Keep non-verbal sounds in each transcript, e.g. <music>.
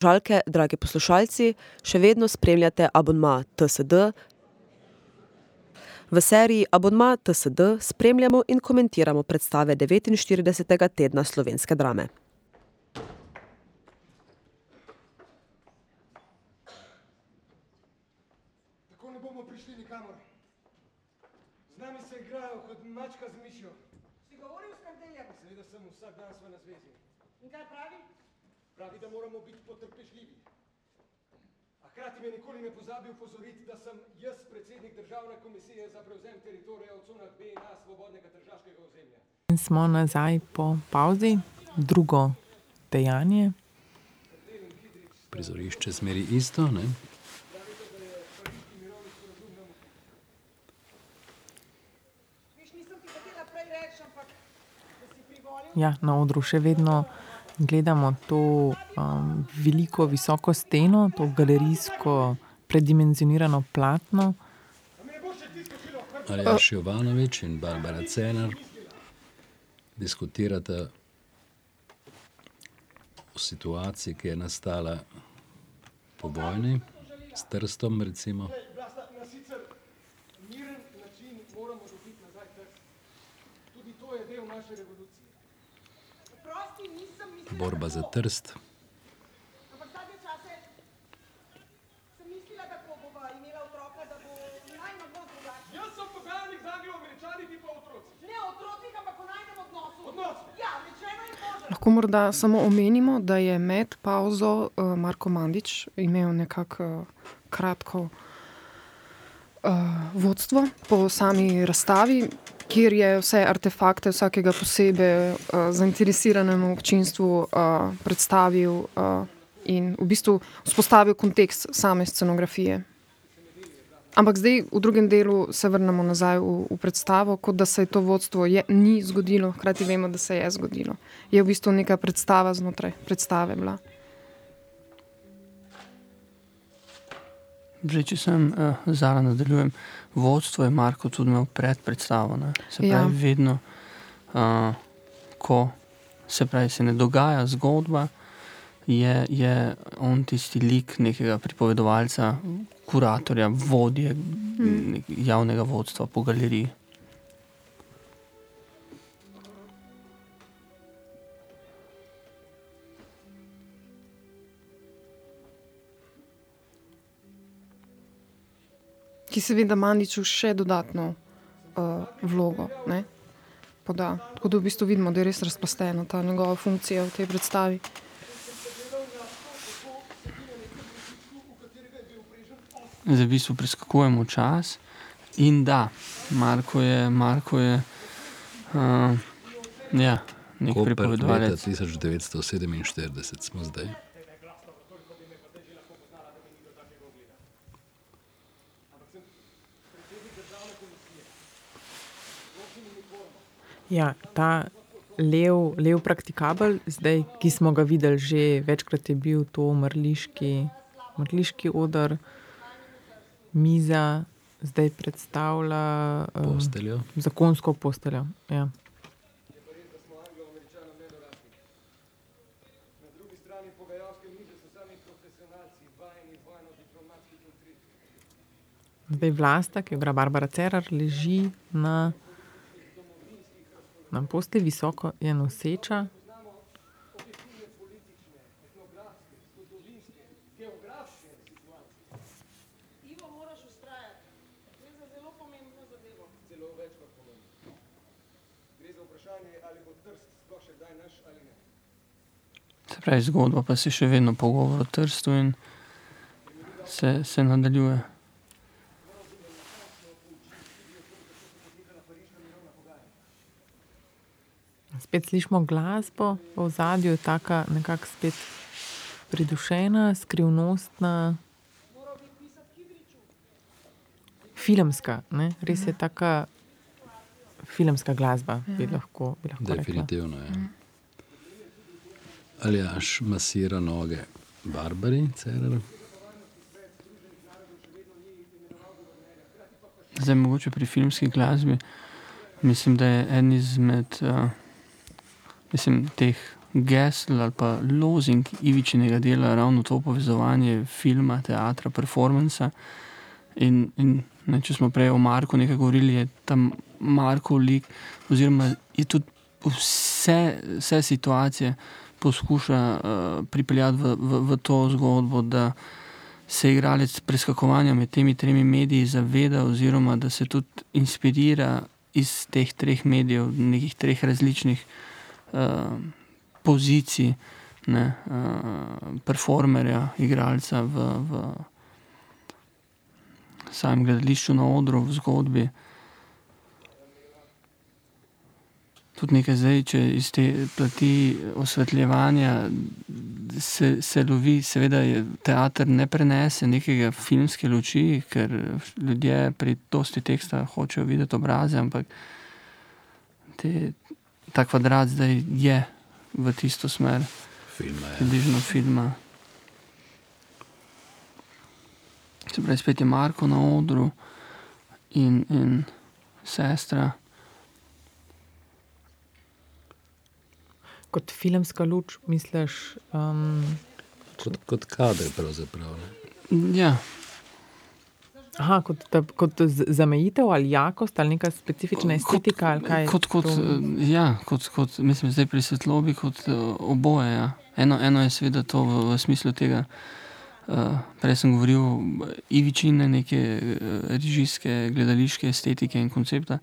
Žalke, dragi poslušalci, še vedno spremljate abonma TSD. V seriji Abonma TSD spremljamo in komentiramo predstave devetinštiridesetega tedna slovenske drame. Tako ne bomo prišli nikamor. Z nami se igrajo kot mačka z mišjo. Si govoril s Kardeljem? Seveda sem, vsak dan sva na zvezi. In kaj pravi? Pravi, da moramo biti potrpežljivi. A hkrati me nikoli ne pozabi opozoriti, da sem jaz predsednik državne komisije za prevzem teritorija v conah B in A svobodnega tržaškega ozemlja. In smo nazaj po pavzi, drugo dejanje. Prizorišče zmeraj isto, ne? Ja, na odru še vedno gledamo to, veliko visoko steno, to galerijsko predimenzionirano platno. Aljaž Jovanovič in Barbara Cerar diskutirata o situaciji, ki je nastala po vojni, s Trstom recimo. Glej, Vlasta, na sicer miren način moramo dobiti nazaj Trst. Tudi to je del naše revolucije. Oprosti, nisem mislila Borba za. Trst. Ja, rečeno in možno. Lahko morda samo omenimo, da je med pavzo uh, Marko Mandić imel nekako uh, kratko uh, vodstvo po sami razstavi, kjer je vse artefakte vsakega posebej uh, zainteresiranemu občinstvu uh, predstavil uh, in v bistvu vzpostavil kontekst same scenografije. Ampak zdaj v drugem delu se vrnemo nazaj v, v predstavo, kot da se je to vodstvo je, ni zgodilo, hkrati vemo, da se je zgodilo. Je v bistvu neka predstava znotraj predstave bila. Zdaj, če sem uh, Zara nadaljujem, vodstvo je Marko tudi imel pred predstavo. Ne? Se pravi, Ja. ja. vedno, uh, ko se pravi, se ne dogaja zgodba, je, je on tisti lik nekega pripovedovalca, kuratorja, vodje mm. javnega vodstva po galeriji. Ki seveda Mandiću še dodatno uh, vlogo ne, poda. Tako da v bistvu vidimo, da je res razplastena ta njegova funkcija v tej predstavi. Zdaj, v bistvu preskakujemo čas. In da, Marko je, Marko je uh, ja, nek pripovedovalec. tisoč devetsto sedeminštirideset smo zdaj. Ja, ta lev, lev praktikabel, zdaj, ki smo ga videli že večkrat, je bil to mrliški, mrliški oder, miza zdaj predstavlja, Posteljo. zakonsko posteljo, ja. Zdaj Vlasta, ki jo igra Barbara Cerar, leži na, na postelji, visoko je noseča. Se pravi, zgodba pa se še vedno pogovor o Trstu in se, se nadaljuje. Spet slišimo glasbo v ozadju, taka nekako spet pridušena, skrivnostna. Filmska, ne, res je taka filmska glasba, bi lahko, bi lahko rekla. Definitivno je. Aljaž masira noge Barbari Cerar. Zdaj, mogoče pri filmski glasbi, mislim, da je en izmed uh, mislim, teh gesl ali pa lozing Ivičinega dela ravno to povezovanje filma, teatra, performansa. In, in ne, če smo prej o Marku nekaj govorili, je tam Markov lik, oziroma je tudi vse, vse situacije poskuša uh, pripeljati v, v, v to zgodbo, da se igralec preskakovanja med temi tremi mediji zaveda, oziroma da se tudi inspirira iz teh treh medijev, nekih treh različnih uh, pozicij, ne, uh, performerja, igralca v, v samem gledališču, na odru, v zgodbi. Tudi nekaj zdaj, če iz te plati osvetljevanja se, se lovi, seveda, teater ne prenese nekega filmske luči, ker ljudje pri dosti teksta hočejo videti obraze, ampak te, ta kvadrat zdaj je v tisto smer, Filma, ja. približno filma. Se pravi, spet je Marko na odru in, in sestra. Kot filmska luč, misliš? Um, Kot, kot kader, pravzaprav. Ne? Ja, aha, kot, ta, kot zamejitev ali jakost ali neka specifična estetika. ali kaj kot, kot, to- eh, ja, kot, kot, mislim, zdaj pri svetlobi, kot eh, oboje. Ja. Eno, eno je seveda to v, v smislu tega. Uh, prej sem govoril Ivičine, neke uh, režijske, gledališke estetike in koncepta.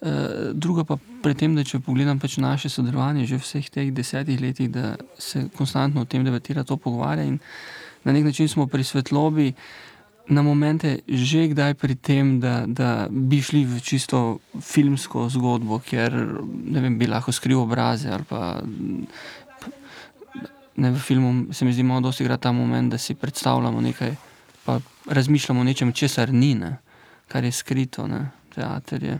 Uh, druga pa pri tem, da če pogledam pač naše sodelovanje že vseh teh desetih letih, da se konstantno o tem debatira, to pogovarja in na nek način smo pri svetlobi na momente že kdaj pri tem, da, da bi šli v čisto filmsko zgodbo, ker vem, bi lahko skril obraze ali pa ne, v filmu se mi zdi malo dosti igra ta moment, da si predstavljamo nekaj, pa razmišljamo o nečem, česar ni, ne, kar je skrito, ne, teater je.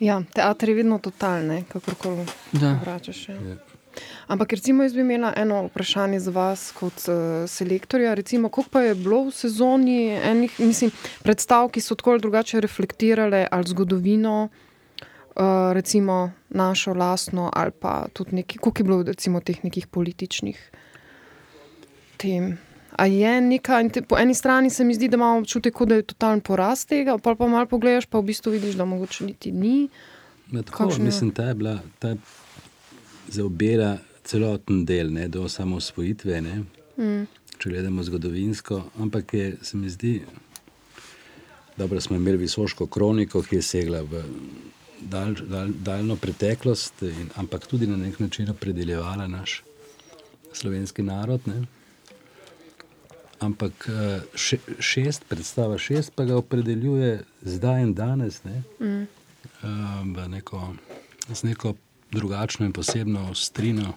Ja, teater je vedno totalne, kakorkoli Da. vračaš. Ja. Ja. Ampak recimo jaz bi imela eno vprašanje za vas kot uh, selektorja. Recimo, koliko pa je bilo v sezoni enih mislim, predstav, ki so tako ali drugače reflektirale ali zgodovino, uh, recimo našo lastno, ali pa tudi neki, koliko je bilo recimo teh nekih političnih tem. A je neka, te, po eni strani se mi zdi, da imamo občutek, da je totalen porast tega, pa pa malo pogledaš, pa v bistvu vidiš, da mogoče niti ni. Ja, tako, Kakšno je? mislim, ta je bila, ta zaobjela celoten del, ne, do osamosvojitve, ne, mm. če gledamo zgodovinsko, ampak je, se mi zdi, dobro smo imeli visoško kroniko, ki je segla v dal, dal, daljno preteklost, in, ampak tudi na nek način opredeljevala naš slovenski narod. Ne. Ampak eh, še, šest, predstava šest, pa ga opredeljuje zdaj in danes. Ne. Mm. v neko, z neko drugačno in posebno ostrino,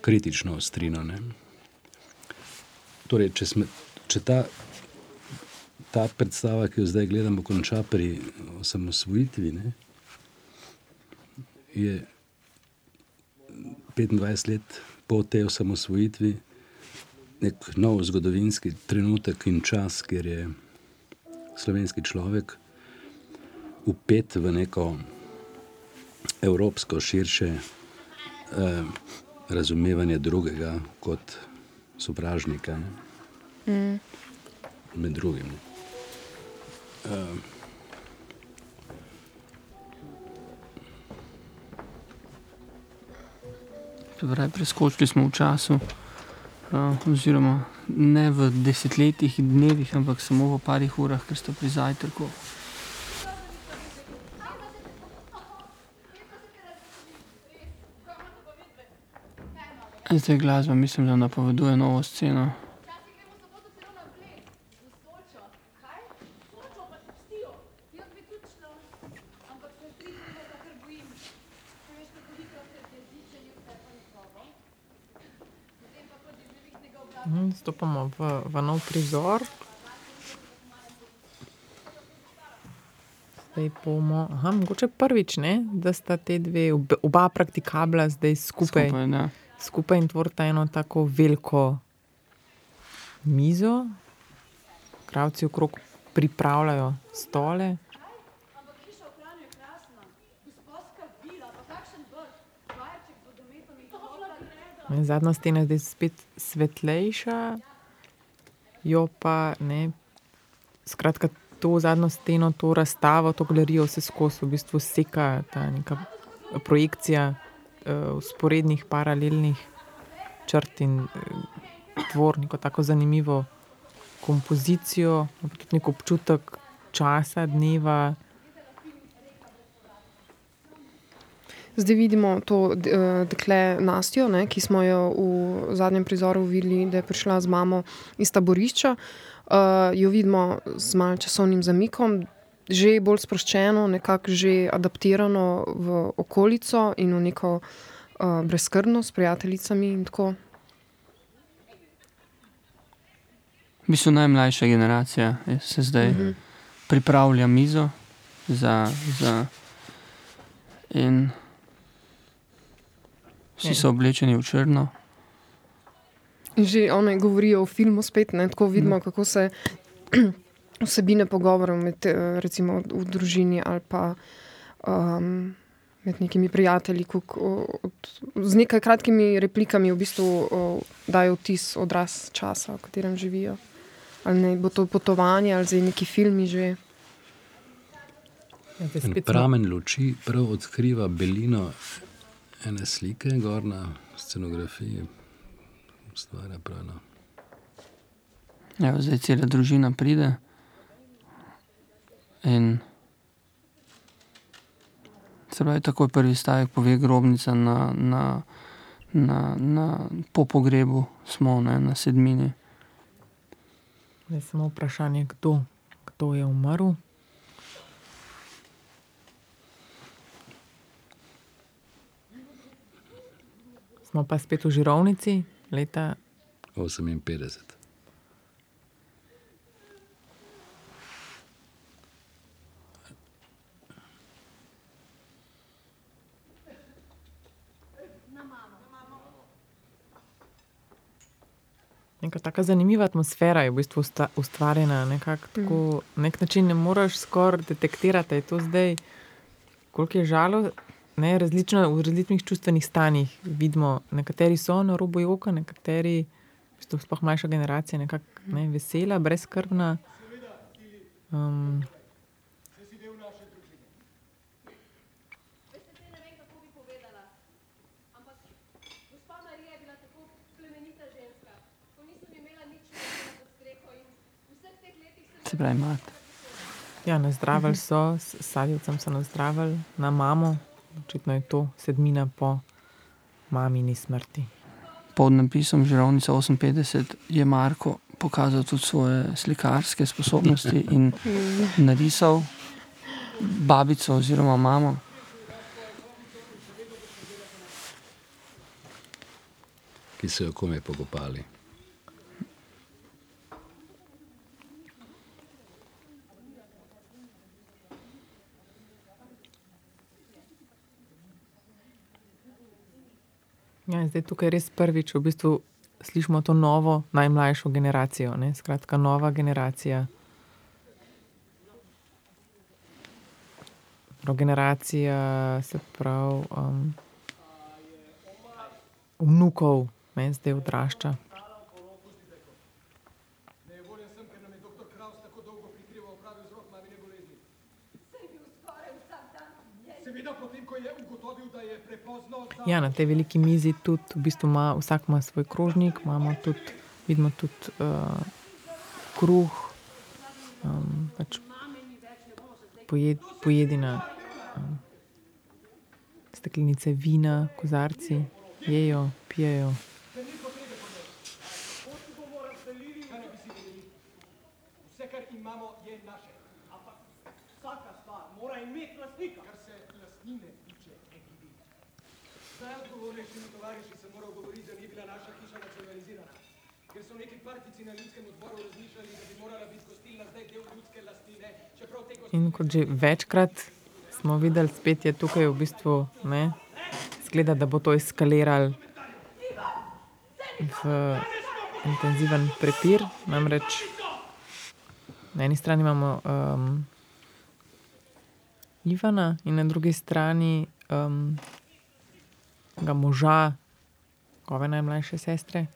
kritično ostrino. Ne. Torej, če, sme, če ta, ta predstava, ki jo zdaj gledamo, konča pri osamosvojitvi, ne, je 25 let po tej osamosvojitvi nek nov zgodovinski trenutek in čas, kjer je slovenski človek upet v neko evropsko širše eh, razumevanje drugega kot sovražnika. Ne? Mm. Med drugim. Ne? Eh, Pravi, preskočili smo v času, uh, oziroma ne v desetletjih in dnevih, ampak samo v parih urah, ker ste pri zajtrku. Zdaj glasba, mislim, da napoveduje novo sceno. Mhm, Stopamo v, v nov prizor. Zdaj bomo, mogoče prvič, ne, da sta te dve, ob- oba praktikabla zdaj skupaj, Skupaj, ne. Skupaj in tvorita eno tako veliko mizo. Kravci okrog pripravljajo stole. Zadnja stena je zdaj spet svetlejša, jo pa ne. Skratka, to zadnjo steno, to razstavo, to galerijo vse skozi v bistvu seka ta neka projekcija vzporednih, paralelnih črt in uh, tvor, neko tako zanimivo kompozicijo, tudi nek občutek časa, dneva. Zdaj vidimo to eh, dekle Nastjo, ne, ki smo jo v zadnjem prizoru videli, da je prišla z mamo iz taborišča. Uh, jo vidimo z malce časovnim zamikom, že bolj sproščeno, nekako že adaptirano v okolico in v neko uh, brezskrbnost s prijateljicami. in tako. V bistvu najmlajša generacija je- se zdaj uh -huh. pripravlja mizo za. za in vsi so oblečeni v črno. Že one govorijo o filmu spet, ne, tako vidimo, kako se vsebine pogovorov med, eh, recimo, v družini ali pa um, med nekimi prijatelji, kako, od, z nekaj kratkimi replikami v bistvu o, dajo vtis, odraz časa, v katerem živijo. Ali ne bo to potovanje, ali zdaj neki filmi že. Ja, En pramen luči prav odkriva belino ene slike, gor na scenografiji. Stvarja prav. No. Ja, zdaj cela družina pride in se pravi, takoj prvi stavek pove grobnica na, na, na, na, po pogrebu smo ne, na sedmini. Zdaj samo vprašanje, kdo, kdo je umrl. Smo pa spet v Žirovnici, leta 58. Neka taka zanimiva atmosfera je v bistvu ustvarjena. Nekako tako, na nek način ne moreš skoraj detektirati, je to zdaj, koliko je žalo. Ne, različno, v različnih čustvenih stanjih vidimo, nekateri so na robu joka, nekateri, v bistvu sploh mlajša generacija, nekako ne, vesela, brezskrbna. Um, Veste, zdaj ne vem, kako bi povedala. Ampak gospa Marija je bila tako plemenita ženska. Ko nisem imela nič več pod streho in v vseh teh letih sem Se pravi, mat. ja, nazdravili so, s sadjevcem so nazdravili, na mamo, očitno je to sedmina po mamini smrti. Pod napisom Žirovnica 58 je Marko pokazal tudi svoje slikarske sposobnosti in narisal babico oziroma mamo. ki so jo kome pokopali. In zdaj tukaj res prvič v bistvu slišimo to novo, najmlajšo generacijo. Ne? Skratka, nova generacija. Generacija, se pravi, um, vnukov, ne, zdaj odrašča. Nevoljen sem, ker nam je doktor Kraus tako dolgo prikrival pravi vzrok mamine bolezni. Seveda potem, ko je ugotovil, da je prepozno za... Ja, na tej veliki mizi tudi, v bistvu ima, vsak ima svoj krožnik, imamo tudi, vidimo tudi uh, kruh, um, pač pojed, pojedina, um, steklenice vina, kozarci, jejo, pijejo. Vse, kar imamo, je naše. Ampak vsaka stvar mora imeti lastnika. Kar se lastnine tiče, ne gibi. Zdaj odgovornejšimi tovariši sem moral govoriti, da ni bila naša hiša nacionalizirana. Ker so neki partici na ljudskem odboru razmišljali, da bi morala biti gostilna zdaj del ljudske lastnine, čeprav te In kot že večkrat smo videli, spet je tukaj v bistvu, ne, zgleda, da bo to eskaliralo v intenziven prepir. Namreč na eni strani imamo um, Ivana in na drugi strani um, moža njegove najmlajše sestre,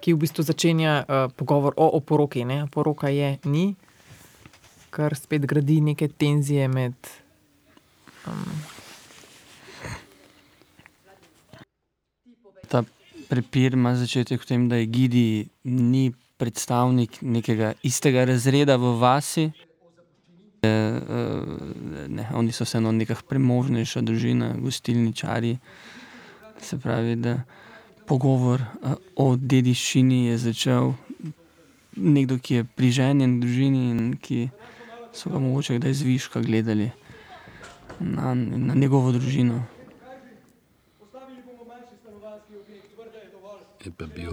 ki v bistvu začenja uh, pogovor o oporoki. Ne? Oporoka je ni, kar spet gradi neke tenzije med. Um, Ta prepir ima začetek v tem, da je Gidi ni predstavnik nekega istega razreda v vasi. E, e, ne, oni so vseeno neka premožnejša družina, gostilničari. Se pravi, da pogovor e, o dediščini je začel nekdo, ki je priženjen družini in ki so ga mogoče kdaj zviška gledali na, na njegovo družino. Je pa bil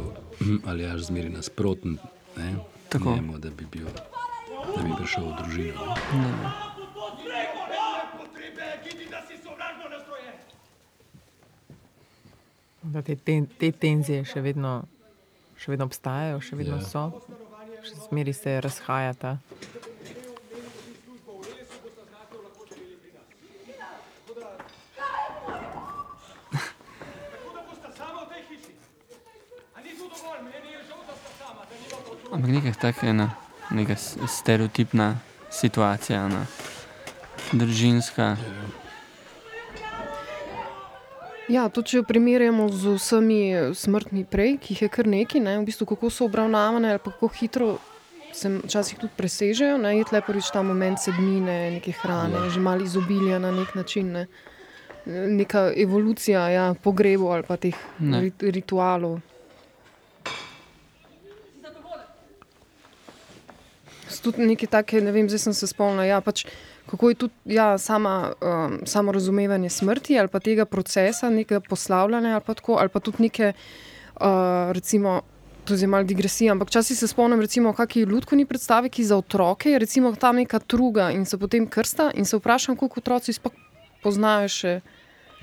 ali až zmeri nasproten, ne? Tako. Njemu, da bi, bil, da bi prišel v družino. Ne? Da te, te, te tenzije še vedno, še vedno obstajajo, še vedno Ja. so, še zmeri se razhajata. Ampak nekaj takega je ena, neka s- stereotipna situacija, ena družinska. Ja, to, če jo primerjamo z vsemi smrtmi prej, ki jih je kar nekaj, ne, v bistvu kako so obravnavane, ali kako hitro se včasih tudi presežejo. Ne, je tle prvič ta moment sedmine, neke hrane, že malo izobilja na nek način. Ne. Neka evolucija ja, pogrebov ali pa teh Ne. rit, ritualov. Tudi neke take, ne vem, zdaj sem se spomnila, ja, pač, kako je tudi ja, sama, um, samo razumevanje smrti ali pa tega procesa, nekega poslavljanja ali pa, tako, ali pa tudi neke, uh, recimo, to je malo digresija, ampak včasih se spomnim, recimo, kakšni ljudkovni predstavi, ki za otroke je recimo tam neka truga in se potem krsta in se vprašam, koliko otroci sploh poznajo še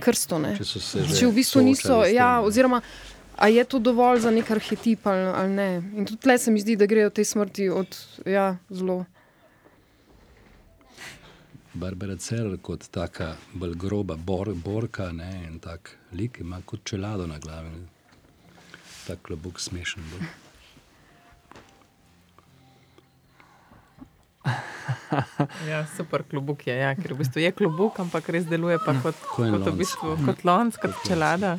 krsto. Ne? Če Če v bistvu niso, ja, oziroma a je to dovolj za nek arhetip ali, ali ne. In tudi tle se mi zdi, da grejo te smrti od ja, zelo. Barbara Cerar kot taka bolj groba bor, borka ne, in tak lik ima kot čelado na glavi. Ne. Tak klobuk smešen bil. <laughs> Ja, super klobuk je, ja, ker v bistvu je klobuk, ampak res deluje pa kot, Ko en kot, v bistvu, kot lonc, kot čelada.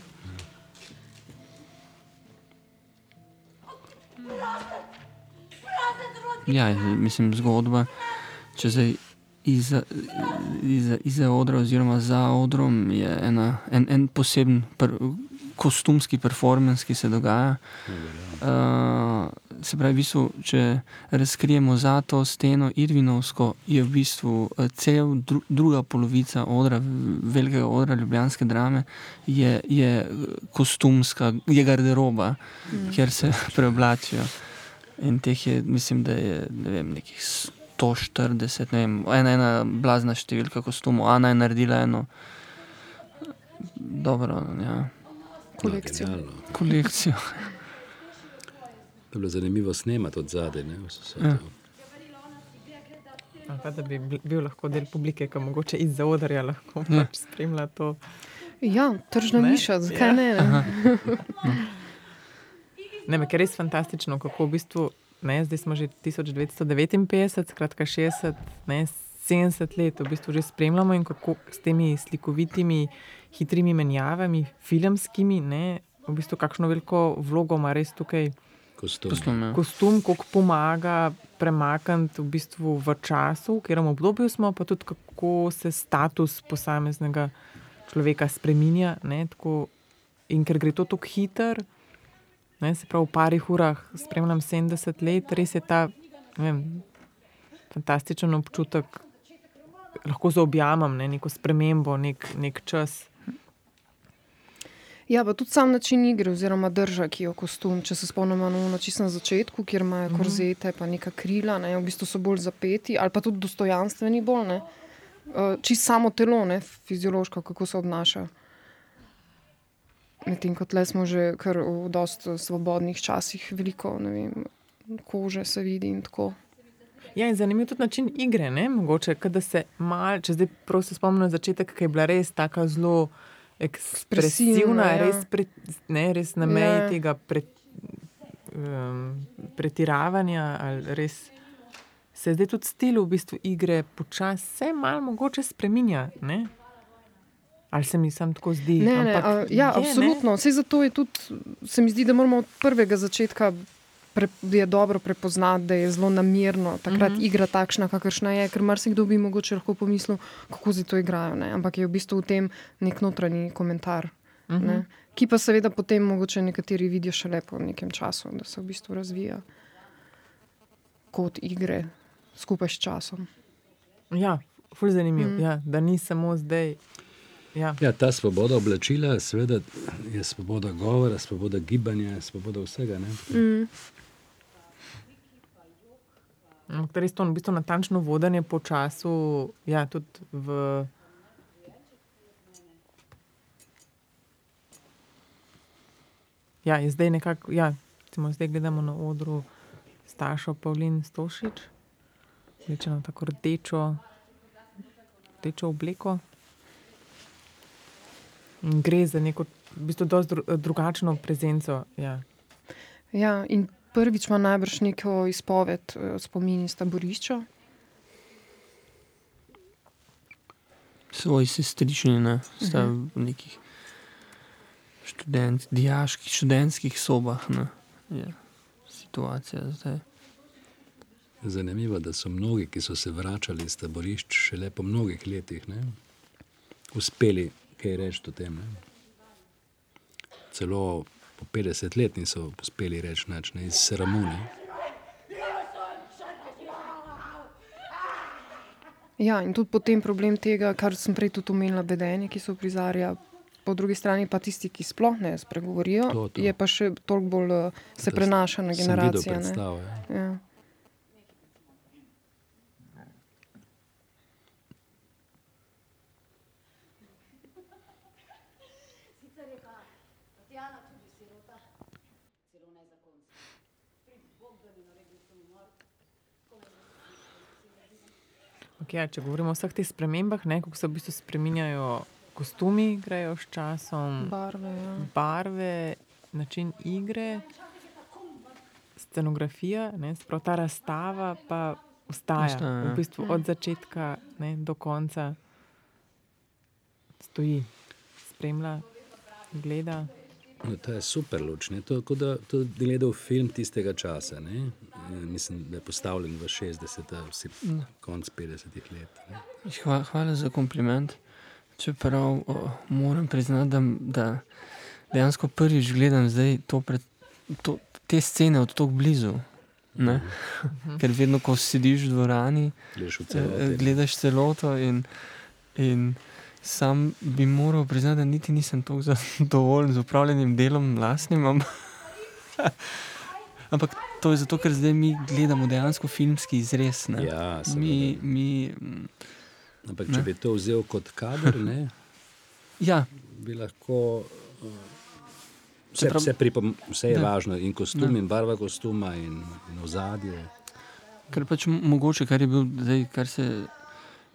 Ja, mislim, zgodba, če zdaj iza, iza, iza odra oziroma za odrom je ena, en, en poseben per, kostumski performance, ki se dogaja. Uh, se pravi, v bistvu, če razkrijemo za to steno Irvinovsko, je v bistvu eh, cel dru, druga polovica odra, velikega odra Ljubljanske drame, je, je kostumska, je garderoba, mm. kjer se <laughs> preoblačijo. In teh je, mislim, da je ne vem, nekih 140, ne vem, ena, ena blazna številka kostumov, Ana je naredila eno dobro ja, Kolekcijo. No, kolekcijo. To je bilo zanimivo snemati od zadaj. Ja. pa da bi bil- lahko del publike, ki mogoče izza odrja lahko Ja. pač spremlja to. Ja, tržna Ne? miša, zakaj Ja. ne? ne? Ne, me, ker je res fantastično, kako v bistvu, ne, zdaj smo že 1959, skratka 60, ne, 70 let, v bistvu že spremljamo in kako s temi slikovitimi, hitrimi menjavami, filmskimi, ne, v bistvu kakšno veliko vlogo ima res tukaj Kostum. Kostum, ja. kostum, kako pomaga premakniti v bistvu v času, v katerem obdobju smo, pa tudi kako se status posameznega človeka spremenja. Ne, tako, in ker gre to tako hitro, ne, se pravi, v parih urah spremljam 70 let, res je ta ne vem, fantastičen občutek, lahko zaobjamem ne, neko spremembo, nek, nek čas. Ja, pa tudi sam način igre, oziroma drža, ki jo kostum. Če se spomnimo na čisto na začetku, kjer imajo korzete, pa neka krila, ne, v bistvu so bolj zapeti, ali pa tudi dostojanstveni bolj. Ne. Uh, Čisto samo telo, ne, fiziološko, kako se obnaša. Medtem ko tle smo že kar v dosti svobodnih časih, veliko ne vem, kože se vidi in tako. Ja, in zanimiv tudi način igre. Ne? Mogoče, da se mal, če zdaj prav se spomnim na začetek, ki je bila res tako zelo ekspresivna, ja. res, pre, ne, res na meji Ja. tega pre, um, pretiravanja. ali Res, se zdaj tudi stil v bistvu igre počasi se malo mogoče spremenja. Ne? Ali se mi sam tako zdi? Ne, ne, Ampak a, ja, je, ne. absolutno. Vse zato je tudi, se mi zdi, da moramo od prvega začetka. Pre, je dobro prepoznati, da je zelo namerno takrat mm Mhm. -hmm. igra takšna, kakršna je, ker marsikdo bi mogoče lahko pomislil, kako zdaj to igrajo. Ne? Ampak je v bistvu v tem nek notranji komentar. Mm Mhm. -hmm. Ki pa seveda potem mogoče nekateri vidijo šele po nekem času, da se v bistvu razvija kot igre skupaj s časom. Ja, ful zanimiv. Mm. Mm. Ja, da ni samo zdaj. Ja. Ja, ta svoboda oblačila, seveda, je svoboda govora, svoboda gibanja, svoboda vsega. Ne? Mm. Ampak res to v bistvu natančno vodenje po času, ja, tudi v. Ja, je zdaj nekako, ja, recimo zdaj gledamo na odru Stašo Pavlin Stošič, rečeno tako rdečo, rdečo obleko. In gre za neko, v bistvu, dosti dru, drugačno prezenco. Ja. Ja, in prvič ima najbrž neko izpoved, eh, spomin iz taborišča. Svoji sestrični, ne, sta Mhm. v nekih študent, dijaških, študentskih sobah. Ne, je situacija zdaj. Zanimivo, da so mnogi, ki so se vračali iz taborišč, šele po mnogih letih ne, uspeli kaj reči o tem. Ne. Celo po 50 let niso uspeli reči nič, ne iz sramu. Ne. Ja, in tudi potem problem tega, kar sem prej tudi omenila, vedenje, ki so prizarja. Po drugi strani pa tisti, ki sploh ne spregovorijo, To, to. je pa še toliko bolj eh, se Da prenaša na videl generacije. ne. predstavo, ja. Ja. Sicer je pa Tatjana tudi sirota, celo nezakonska. Pri Bog, da bi naredil sem umor. Okay, ja, če govorimo o vseh teh spremembah, ne, kako se v bistvu spremenjajo kostumi, grejo s časom, Barve, ja. barve, način igre, scenografija, ne, sprav ta razstava pa ostaja. Ostaja, ja. V bistvu od začetka ne, do konca stoji, spremlja, gleda. No, to je super luč. Ne? To je kot da to gledal film tistega časa. Ne? Eh, Mislim, da je postavljen v 60-ih, vsi konc 50-ih let. Ne? Hvala, hvala za kompliment. Čeprav o, moram priznati, da, da dejansko prvič gledam zdaj to pred, to, te scene od tako blizu. Ne? <laughs> Ker vedno, ko sediš v dvorani, Gledaš v eh, celoti. gledaš celoto in, in sam bi moral priznati, da niti nisem tako zadovoljen <laughs> z upravljenim delom lastnim. Ampak, to je zato, ker zdaj mi gledamo dejansko filmski izrez. Ne? Ja, seveda. mi, mi, mm, Ampak ne. če bi to vzel kot kader, ne, ja, bi lahko. eh, Vse, Čeprav- vse, pripom, vse je Da. važno, in kostum, Da. in barva kostuma, in, in ozadje. Ker pač mogoče, kar je bil zdaj, kar se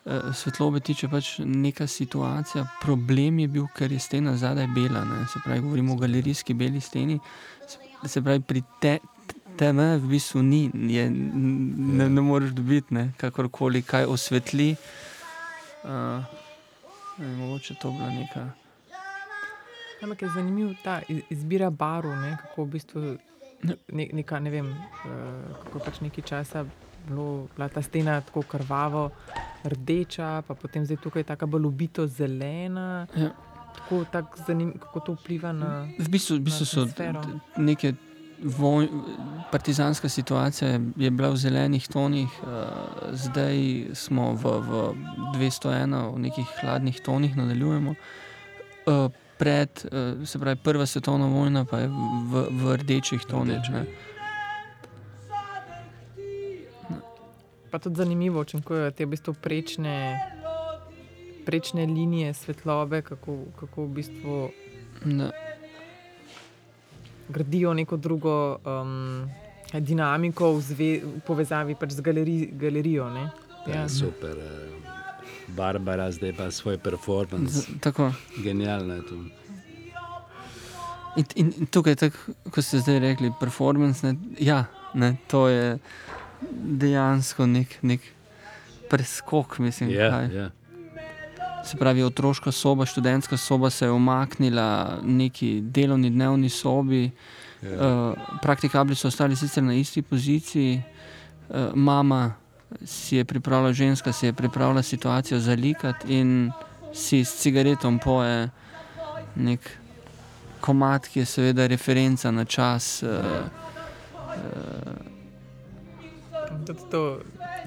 uh, svetlobe tiče, pač neka situacija. Problem je bil, ker je stena zadaj bela. Ne? Se pravi, govorimo o galerijski beli steni. Se pravi, pri te, teme v bistvu ni, je, ne, ne moreš dobiti, ne? kakorkoli kaj osvetli. Uh, ne, mogoče to bila neka. Ampak je zanimiv ta iz- izbira barv, ne, kako v bistvu Ne. ne, neka, ne vem, uh, kako pač nekaj časa bilo, bila ta stena tako krvavo, rdeča, pa potem zdaj tukaj tako bolj ubito zelena. Ja. Tako, tak zanim, kako to vpliva na. V bistvu, v bistvu so atmosfero. t- neke voj, partizanska situacija je- bila v zelenih tonih, uh, zdaj smo v, v 201, v nekih hladnih tonih, nadaljujemo. Uh, pred, uh, se pravi, prva svetovna vojna pa je v, v rdečih tonih. Ne? Pa tudi zanimivo učinkujejo te v bistvu prečne, prečne linije svetlobe, kako, kako v bistvu Da, gradijo neko drugo um, dinamiko v, zve, v povezavi pač z galeri, galerijo. Ne? Ja. Ja. Super. eh, Barbara, zdaj pa svoj performance. Z- Tako. Genialno je to. In, in, in tukaj, tako, kot ste zdaj rekli, performance, ne, ja, ne, to je dejansko nek, nek preskok. Mislim, Ja, kaj. ja. Se pravi, otroška soba, študentska soba se je umaknila neki delovni dnevni sobi, Ja. uh, praktikabli so ostali sicer na isti poziciji, uh, mama si je pripravila, ženska si je pripravila situacijo za likat in si s cigaretom poje nek komat, ki je seveda referenca na čas. Uh, Tudi to,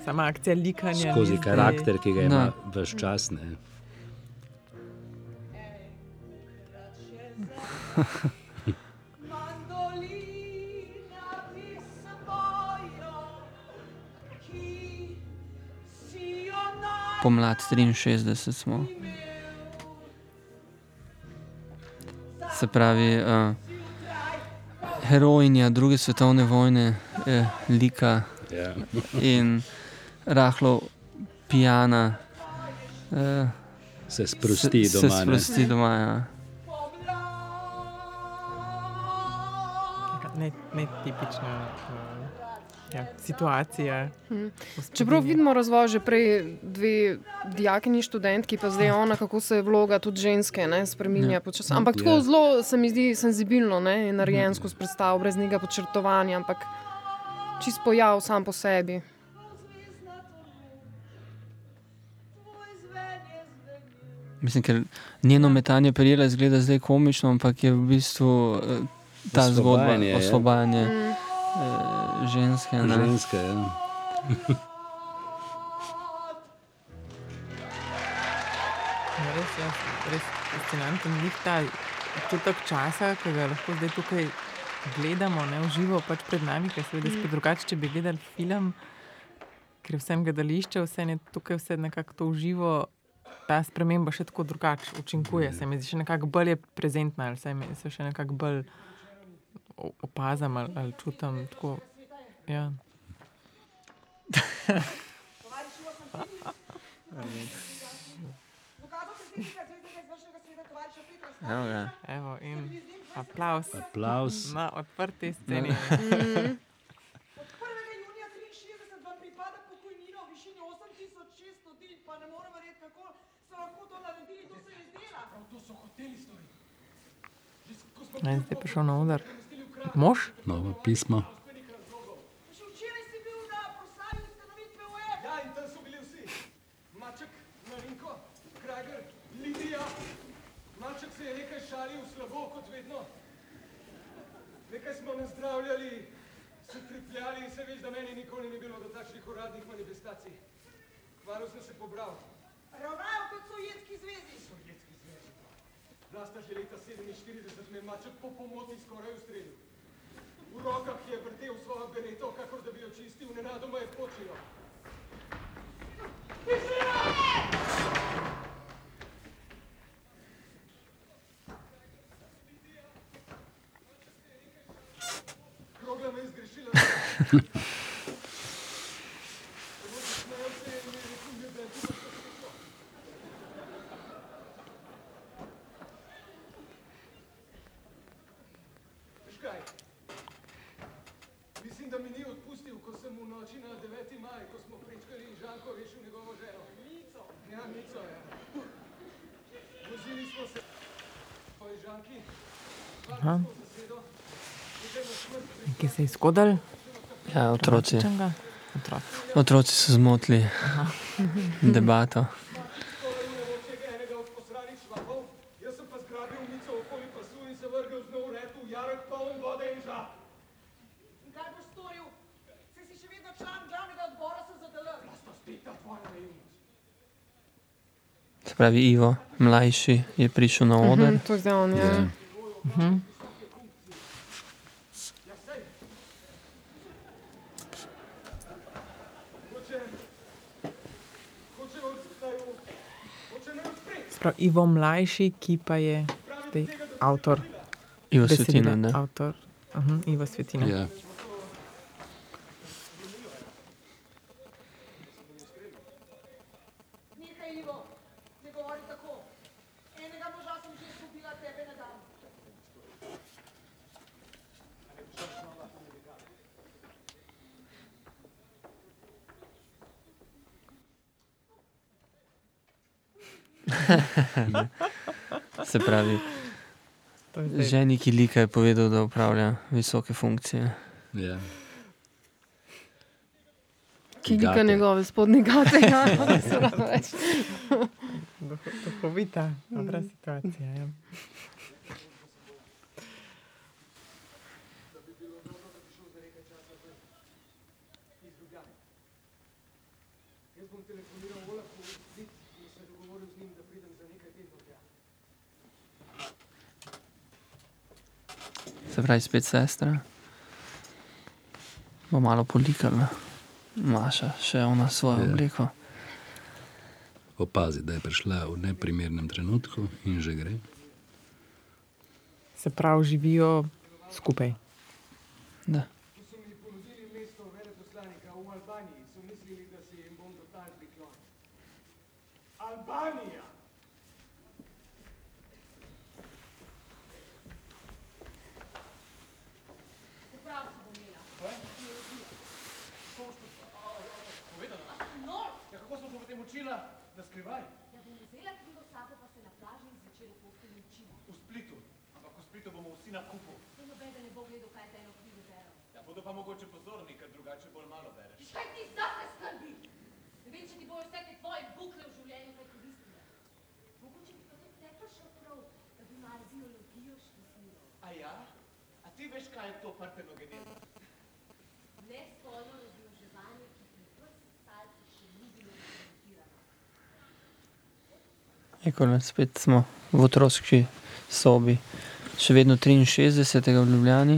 sama akcija likanja. Skozi karakter, ki ga ima vse čas. Ne. <laughs> pomlad 63 smo. Se pravi, uh, herojinja druge svetovne vojne, eh, lika Ja. in rahlo pijana. Eh, Se sprosti se, doma. Se ne. sprosti doma ja. Ne, ne tipična uh, ja, situacija. Čeprav vidimo razvoj že prej dve dijakinji študentki, pa zdaj ona, kako se vloga tudi ženske ne, spreminja Ja. počasi. Ampak Ja. tako zelo se mi zdi senzibilno ne, in narejen skozi predstavo, brez nekega podčrtovanja, ampak čist pojav sam po sebi. Mislim, ker njeno metanje perila izgleda zdaj komično, ampak je v bistvu eh, ta zgodba Osvobajanje, ja. osvobajanje eh, ženske. Ne? Ženska, ja. <laughs> Ja, res, ja, res fascinanten je ta občutek časa, ki ga lahko zdaj tukaj gledamo, ne v živo, pač pred nami, ker seveda spet drugače, če bi gledali film, ker je vsem gledališče, vse je tukaj vse nekako to v živo. Ta sprememba še tako drugače učinkuje, se mi zdi še nekako bolj je prezentna, ali se mi se še nekako bolj o- opazam ali, ali čutim. Tako, ja. Evo ga. Evo, in aplaus Aplaus. na odprti sceni. Od 1. junija 63 vam pripada pokojnina v višini 8600 dni, pa ne morem verjeti, kako so lahko to naredili, to se je izdela. To so hoteli storiti. Že s- ko smo Ne, zdaj je prišel na udar. Mož? Proslavi ustanovitve UEFA. Ja, in tam so bili vsi. Maček, Marinko, Krager, Lidija. Maček se je nekaj šalil slabo, kot vedno. Nekaj smo nazdravljali, se tripljali in se veš, da meni nikoli ni bilo do takšnih uradnih manifestacij. Kmalu sem se pobral. Ravnajo kot Sovjetski zvezi. Sovjetski zvezi. Vlasta že leta 47 me maček po pomoti skoraj ustrelil. V rokah je vrtel svojo bereto, kakor da bi jo čistil, nenadoma je počilo. Krogla me je zgrešila. <laughs> Samo zasmejal se je in mi je rekel, ljubljenci, imaš to srečo. Veš kaj? Mislim, da mi ni odpustil, ko sem v noči na 9. maj, ko smo prečkali in Žanko rešil njegovo ženo. Mico. Ja, Mico, ja. Vozili smo se po Žanki, Aha. varno zasedo, nekaj na smrt Ki se je izkodal? Ja, otroci, Čanga? Otroci. otroci so zmotili debato. skoraj unemočega enega od posranih švabov, jaz sem pa zgrabil Mico okoli pasu in se vrgel z njo v retu, jarek poln vode in žab. In kaj boš storil? Saj si še vedno član glavnega odbora SZDL. To spet ta tvoja naivnost. Se pravi, Ivo, mlajši, je prišel na oder. Hm, to je zdaj on. Ja. Ja. Hoče, Sprav, Ivo mlajši, ki pa je zdaj avtor. Ivo Svetina? Avtor. Uh -huh, Ivo Svetina. Ja. Se pravi, To je zdaj- ženi Kilika je povedal, da upravlja visoke funkcije. Ja. Ki lika Gate. njegove spodnje gate. Ja, <laughs> da se lahko reče. Duho- Duhovita, dobra situacija. Ja. iz Ljubljane. Jaz bom telefoniral Olafu v Zid in se dogovoril z njim, da pridem za nekaj tednov tja. Se pravi, spet sestra. Bo malo polikala. Maša, še ona svojo Ja. obleko. Opazi, da je prišla v neprimernem trenutku in že gre. Se pravi, živijo skupaj. Da. Ko so mi ponudili mesto veleposlanika v Albaniji, so mislili, da se jim bom total priklonil. Albanija! Ja, kako smo se potem učila, da skrivaj? Da bom vzela knjigo s sabo, pa se na plaži zvečer v postelji učila. V Splitu. Ampak v Splitu bomo vsi na kupu. Saj noben ne bo gledal, kaj ta eno knjigo berem. Ja, bodo pa mogoče pozorni, ker drugače bolj malo bereš. Kaj ti zase skrbi? Ne vem, če ti bojo vse te tvoje bukle v življenju kaj koristile. Mogoče bi pa tudi tekla šel prav, da bi malo biologijo študiral. A ja? A ti veš, kaj je to partenogeneza? Nespolno razmnoževanje, ki pri vrstcalcih še ni bilo dokumentirano. Ekole, spet smo v otroški sobi, še vedno 63. v Ljubljani.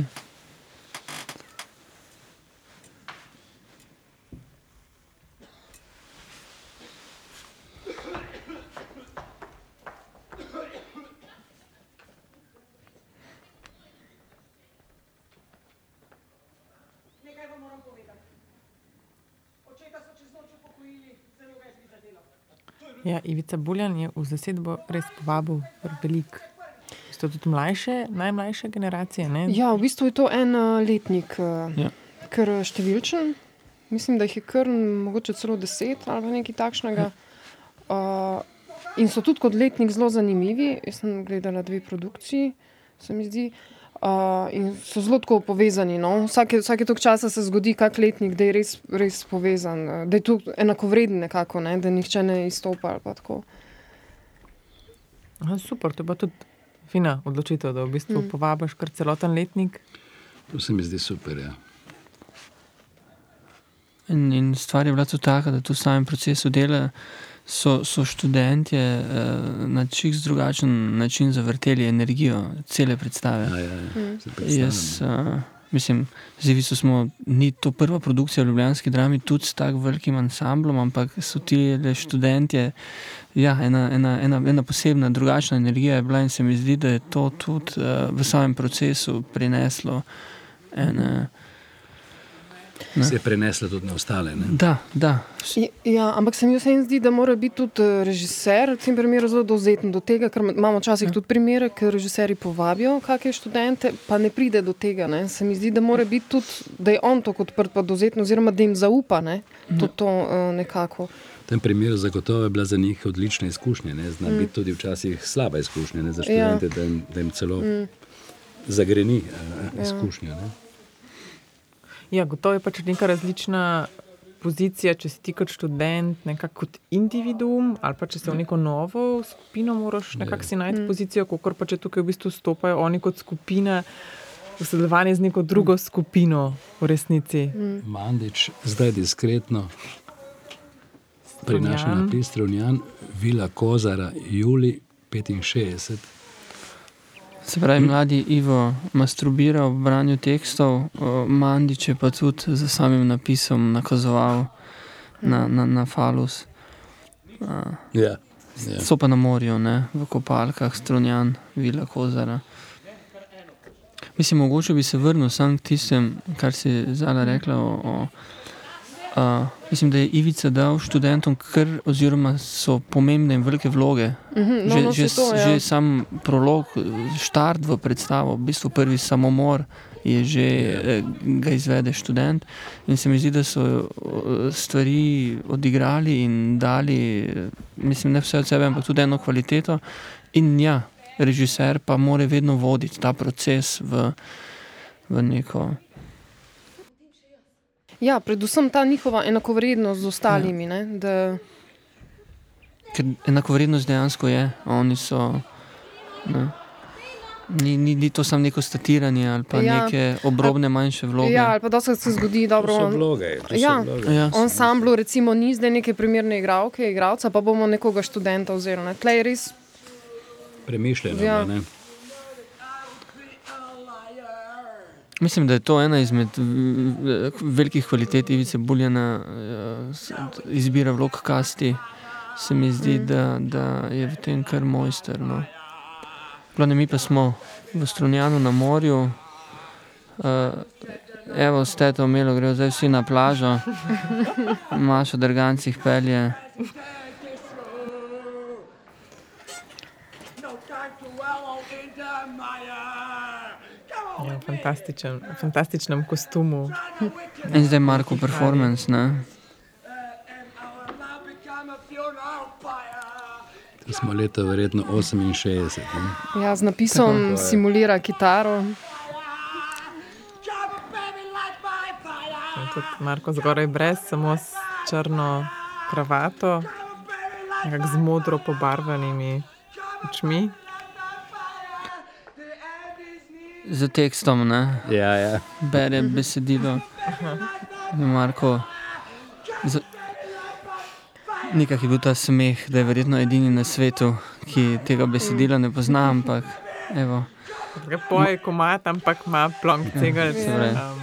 Nekaj vam moram povedati. Očeta so čez noč upokojili, zelo več bi zadelo. Ja, Ivica Buljan je v zasedbo res povabil velik. So tudi mlajše, najmlajše generacije. Ne? Ja, v bistvu je to en uh, letnik, uh, Ja. kar eh, številčen. Mislim, da jih je kar mogoče celo deset ali pa nekaj takšnega. Uh, in so tudi kot letnik zelo zanimivi. Jaz sem gledala dve produkciji, se mi zdi. Uh, in so zelo tako povezani. No? Vsake, vsake toliko časa se zgodi kak letnik, da je res, res povezan, da je tu enakovreden nekako, ne? da nihče ne izstopa ali pa tako. Aha, super, to je pa tudi fina odločitev, da v bistvu mm. povabiš kar celoten letnik. To se mi zdi super. Ja. In, in stvar je bila tudi taka, da tu v samem procesu dela so, so študentje eh, na čist drugačen način zavrteli energijo cele predstave. Ja, ja, ja. Predstavljam, Jaz, uh, mislim, z Ivico smo, ni to prva produkcija v Ljubljanski drami, tudi s tako velikim ansamblom, ampak so ti le študentje. Ja, ena, ena, ena, ena posebna, drugačna energija je bila in se mi zdi, da je to tudi uh, v samem procesu prineslo ene. Se je prenesla tudi na ostale. Ne? Da, da. Ja, ampak se mi vseeno zdi, da mora biti tudi eh, režiser v tem primeru zelo dovzeten do tega, ker imamo včasih tudi primere, ker režiserji povabijo kakšne študente, pa ne pride do tega. Ne. Se mi zdi, da mora biti tudi, da je on tako odprt pa dovzeten, oziroma da jim zaupa ne, to, to uh, nekako. V tem primeru zagotovo je bila za njih odlična izkušnja. Ne? Zna mm. biti tudi včasih slaba izkušnja ne? za Ja. študente, da, jim, da jim celo mm. zagreni uh, izkušnjo. Ne? Ja, gotovo je pač neka različna pozicija, če si ti kot študent, nekako kot individuum, ali pa če se v neko novo skupino moraš nekako si najti pozicijo, kot pa če tukaj v bistvu stopajo oni kot skupina v sodelovanju z neko drugo skupino v resnici. Mandič, zdaj diskretno prinaša Strunjan. napis Strunjan, Vila Kozara, Juli 65. Se pravi, mladi Ivo masturbira ob branju tekstov, Mandič je pa tudi za samim napisom nakazoval na, na, na falus. A, Ja. Ja. So pa na morju, ne? v kopalkah, strunjan, vila kozara. Mislim, mogoče bi se vrnil sam k tistem, kar si Zala rekla o, o Uh, mislim, da je Ivica dal študentom, kar, oziroma so pomembne in velike vloge. Mhm, no, že, no, že, to, ja. že sam prolog, štart v predstavo, v bistvu prvi samomor je že eh, ga izvede študent. In se mi zdi, da so eh, stvari odigrali in dali, eh, mislim, ne vse od sebe, ampak tudi eno kvaliteto. In ja, režiser pa mora vedno voditi ta proces v, v neko. Ja, predvsem ta njihova enakovrednost z ostalimi. Ja. Da, Ker enakovrednost dejansko je, oni so. Ne. Ni, ni, ni to samo neko statiranje ali pa Ja. neke obrobne manjše vloge. ja, ali pa dosti se zgodi, dobro. so on- vloge. Ja. vloge. Ja. Ensemblu recimo ni zdaj neke primerne igralke, igralca, pa bomo nekoga študenta vzeli. Ne. Tlej res Premišljeno. Ja. Ja. Ne? Mislim, da je to ena izmed velikih kvalitet Ivice Buljana, eh, izbira vlog kasti. Se mi zdi, da, da je v tem kar mojster. No. Glavne, mi pa smo v Strunjanu na morju. Uh, evo, ste to umelo, grejo zdaj vsi na plažo, <laughs> Maša drgancih pelje. Ja, v fantastičen, fantastičnem kostumu. In zdaj Marko performance. Ne? To smo leta verjetno 68. Ne? ja, z napisom Tako. simulira kitaro. Tudi Marko zgoraj brez, samo s črno kravato, z modro pobarvanimi očmi. Z tekstom, ne? Ja, ja. bere besedilo. Marko. Z... Nekak je bil ta smeh, da je verjetno edini na svetu, ki tega besedila ne pozna, ampak evo, poje komat, ampak ima plonk cegel. se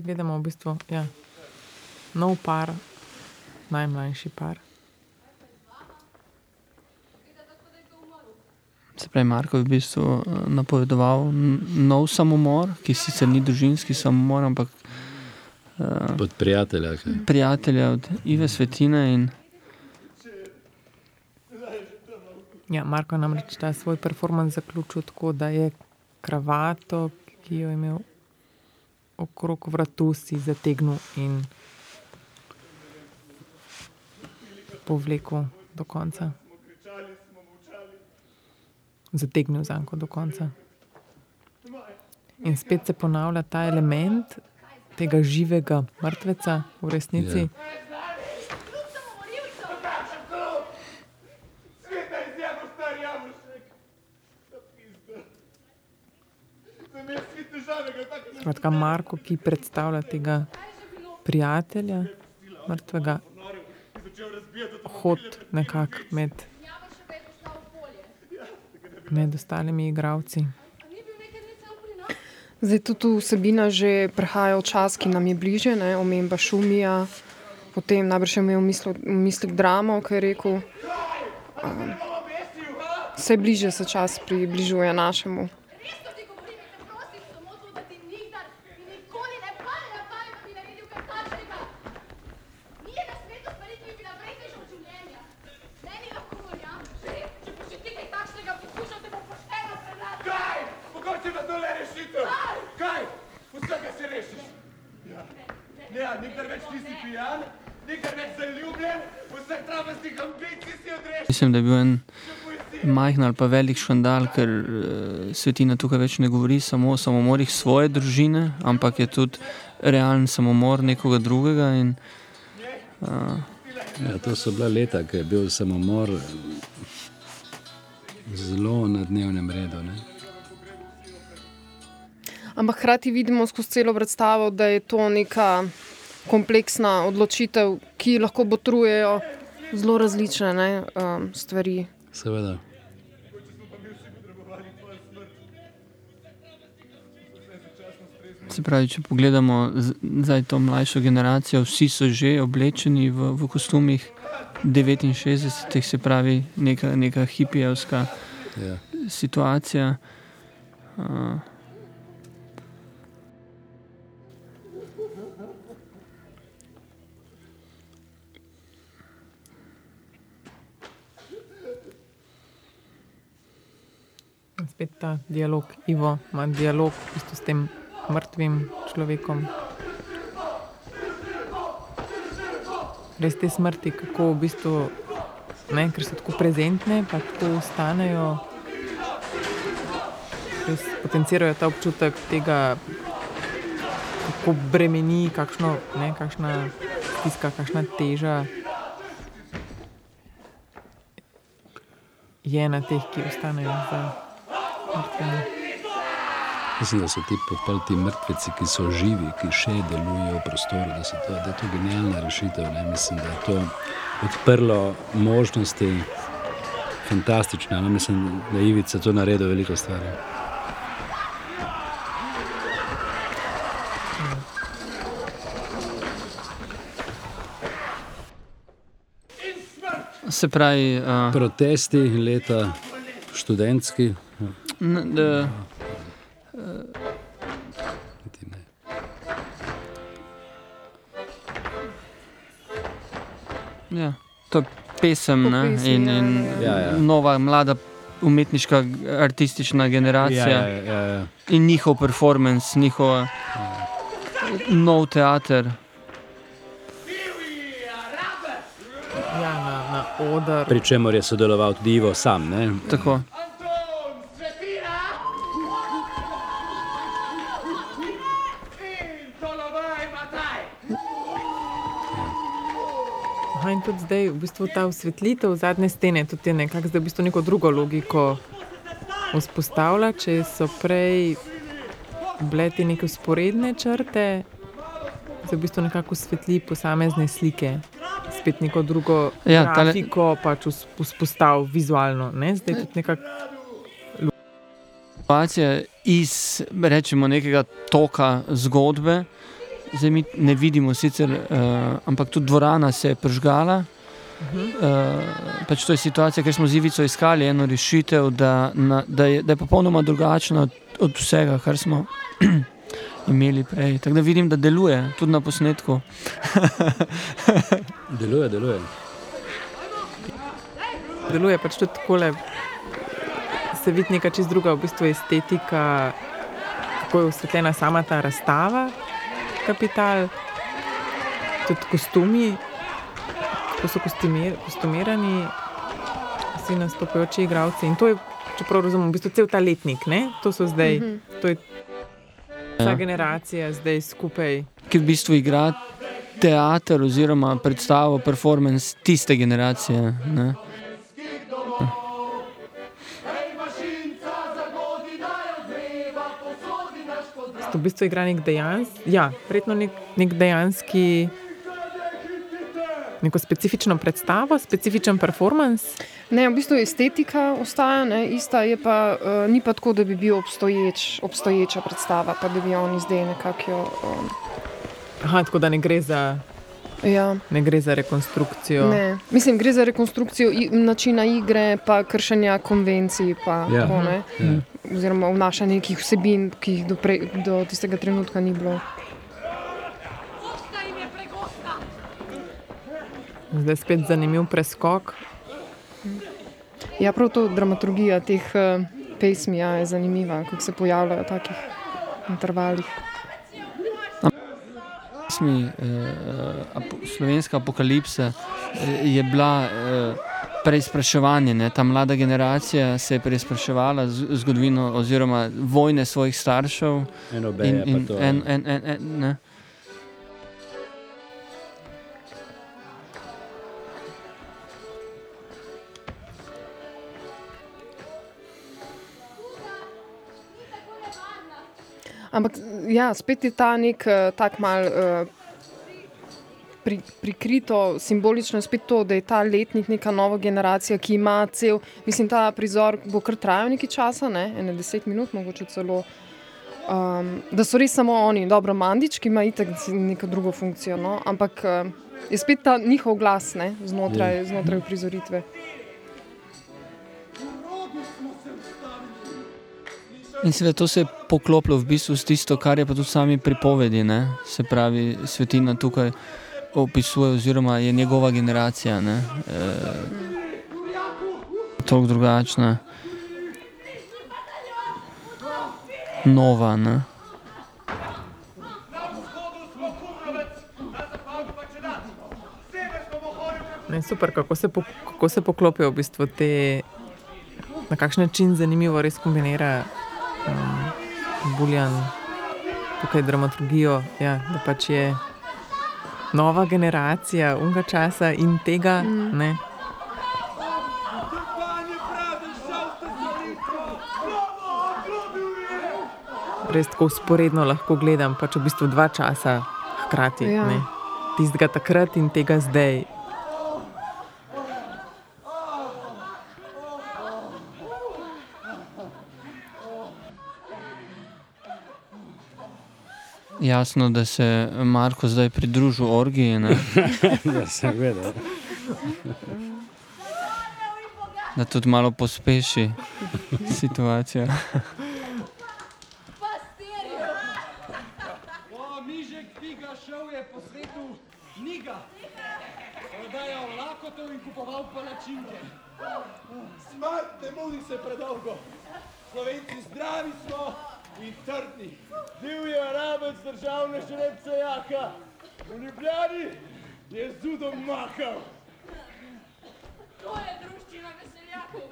zdaj gledamo v bistvu ja, nov par, najmlajši par. se pravi, Marko je v bistvu eh, napovedoval nov samomor, ki sicer ni družinski samomor, ampak uh, Pod prijatelja. Kaj? prijatelja od Ive Svetine in Ja, Marko je namreč ta svoj performance zaključil tako, da je kravato, ki jo je imel okrog vratu, si zategnil in povlekel do konca. Zategnil zanko do konca. In spet se ponavlja ta element tega živega mrtveca v resnici. Ja. Sveta izjavo, star javoršek. Da pizda. Sem jaz svi težavega, tako ne Skratka, Marko, ki predstavlja tega prijatelja, mrtvega, hod nekako med, med ostalimi igravci. Zdaj tudi tu vsebina že prehaja v čas, ki nam je bliže, ne? omemba šumija, potem najbrž je imel v mislih dramo, ki je rekel, um, vse bliže se čas približuje našemu. Res to ti govorim in te prosim samo to, da ti nikdar in nikoli ne pade na pamet, da bi naredil kaj takšnega. Ni na svetu stvari, ki bi bila vrednejša od življenja. Meni lahko verjameš, če boš še ti kaj takšnega poskušal, te bom pošteno predlagal. Kaj? Mogoče da to le rešitev. Kaj? Vsega se rešiš. Ja. Ne, nikdar več nisi pijan, nikar več zaljubljen, vseh travastih ambicij si odrešil. Mislim, da je bil en majhen ali pa velik škandal, ker uh, svetina tukaj več ne govori samo o samomorih svoje družine, ampak je tudi realen samomor nekoga drugega. In, uh, Ja, to so bila leta, ko je bil samomor zelo na dnevnem redu. Ne? Ampak hkrati vidimo skozi celo predstavo, da je to neka kompleksna odločitev, ki lahko botrujejo zelo različne ne, um, stvari. Seveda. Se pravi, če pogledamo zdaj to mlajšo generacijo, vsi so že oblečeni v, v kostumih 69, se pravi, neka, neka hipijevska Ja. situacija. Uh, Spet ta dialog, Ivo ima dialog v bistvu s tem mrtvim človekom. Res te smrti, kako v bistvu, ne, ker so tako prezentne, pa tako ostanejo, res potencirajo ta občutek tega, kako bremeni, kakšno, ne, kakšna stiska, kakšna teža je na teh, ki ostanejo za mrtvimi. Mislim, da so ti, pol ti mrtveci, ki so živi, ki še delujejo v prostoru, da, to, da je to genialna rešitev. Ne? Mislim, da je to odprlo možnosti, fantastične. No? Mislim, da je Ivica to naredil veliko stvari. se pravi, uh, Protesti, leta študentski. n, da, to je pesem pesmi, in, ja, in ja. Ja, ja. nova, mlada umetniška, artistična generacija. Ja, ja, ja, ja. in njihov performance, njihov nov teater. Ja, na, na. Pri čemer je sodeloval tudi Ivo sam. Ne? Tako. Zdaj, v bistvu ta osvetlitev zadnje stene, tudi je nekako zdaj v bistvu neko drugo logiko vzpostavlja. Če so prej bile te neke usporedne črte, zdaj v bistvu nekako osvetli posamezne slike. Spet neko drugo Ja, tale- grafiko pač vzp- vzpostavil vizualno. Ne? Zdaj tudi nekako Situacija iz rečemo, nekega toka zgodbe. Zdaj mi ne vidimo, sicer, uh, ampak tudi dvorana se je pržgala. Uh, pač to je situacija, ker smo z Ivico iskali eno rešitev, da, na, da, je, da je popolnoma drugačna od, od vsega, kar smo <clears throat> imeli prej. Tako da vidim, da deluje tudi na posnetku. <laughs> Deluje, deluje. deluje pač tudi tako. Se vidi neka čist druga v bistvu estetika, kako je osvetljena sama ta razstava, kapital, tudi kostumi, kako so kostumir, kostumirani, vsi nastopajoči igravci. In to je, čeprav razumem, v bistvu cel ta letnik, ne? to so zdaj, to je ta Ja. generacija zdaj skupaj. ki v bistvu igra teater oziroma predstavo, performance tiste generacije. Ne? V bistvu igra nek dejanski, ja, verjetno nek, nek dejanski, neko specifično predstavo, specifičen performance. Ne, v bistvu estetika ostaja ne, ista, je pa, uh, ni pa tako, da bi bil obstoječ, obstoječa predstava, pa da bi oni zdaj nekako. Um, Aha, tako da ne gre za, ja, ne gre za rekonstrukcijo. ne. Mislim, gre za rekonstrukcijo načina igre, pa kršenja konvencij, pa Ja. tako, ne, Ja. oziroma vnašanja nekih vsebin, ki jih do, prej, do tistega trenutka ni bilo. Gosta jim je pregosta! Zdaj spet zanimiv preskok. Ja, prav to dramaturgija teh uh, pesmi ja, je zanimiva, kako se pojavljajo v takih intervalih. pesmi uh, ap Slovenska apokalipsa uh, je bila uh, preizpraševanje. Ne? Ta mlada generacija se je preizpraševala zgodovino oziroma vojne svojih staršev. En obeja in, in, to. en, en, en, en, ne. Ampak ja, spet je ta nek uh, tak mal. Uh, Pri, prikrito, simbolično je spet to, da je ta letnik neka nova generacija, ki ima cel, mislim, ta prizor bo kar trajal nekaj časa, ne, ene deset minut, mogoče celo. Um, da so res samo oni, dobro, Mandič, ki ima itak neko drugo funkcijo, no, ampak uh, je spet ta njihov glas ne, znotraj, znotraj prizoritve. In seveda to se je poklopilo v bistvu s tisto, kar je pa tudi sami pripovedi, ne? se pravi, svetina tukaj opisuje, oziroma je njegova generacija, ne, e, tako drugačna, nova, ne. Ne, super, kako se, po, kako se poklopijo v bistvu te, na kakšen način zanimivo res kombinira um, Buljan tukaj dramaturgijo, ja, da pač je nova generacija unga časa in tega. Mm. Ne, res tako usporedno lahko gledam, pač v bistvu dva časa hkrati. Ja. Tistega takrat in tega zdaj. Jasno, da se je Marko zdaj pridružil orgiji, ne, <laughs> Ja, seveda. da tudi malo pospeši situacijo. O, Mižek Figa šel je po svetu Niga. Prodajal lakotov in kupoval palačinke. Smrt ne mudi se predolgo. Slovenci zdravi smo in trdni. Bil je arabec državne žrebce jaka. V Ljubljani je z udom mahal. To je druščina veseljakov.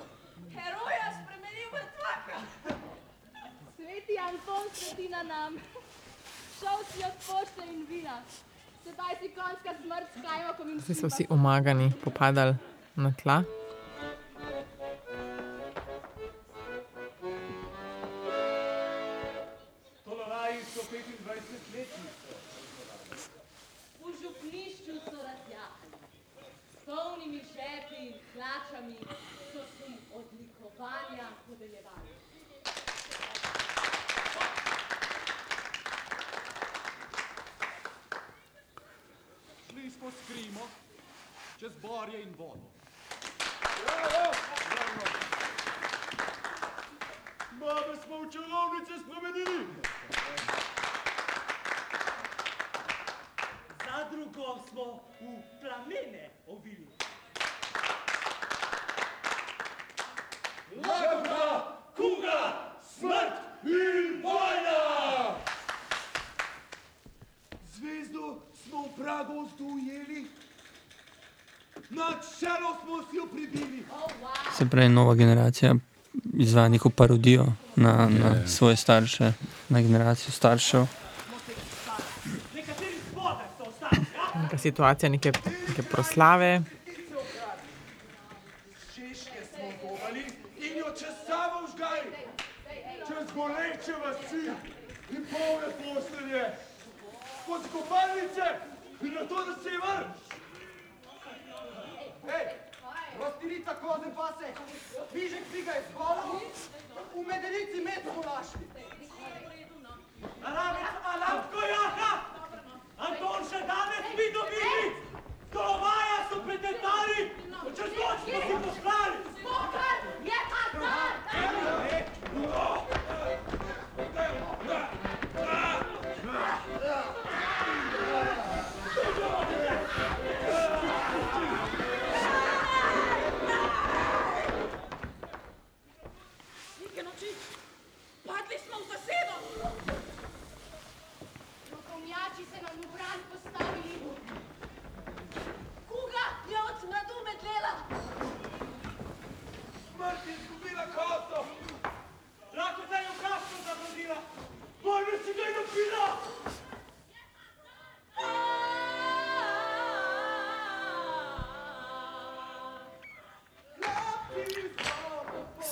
Heroja spremenil v tvaka. Sveti Anton sveti na nam. Šel si od pošte in vina. Sedaj si konjska smrt s kajmakom in Zdaj so vsi omagani, popadali na tla. speaking Se pravi, nova generacija izvaja neko parodijo na, na svoje starše, na generacijo staršev. Neka situacija, neke, neke proslave.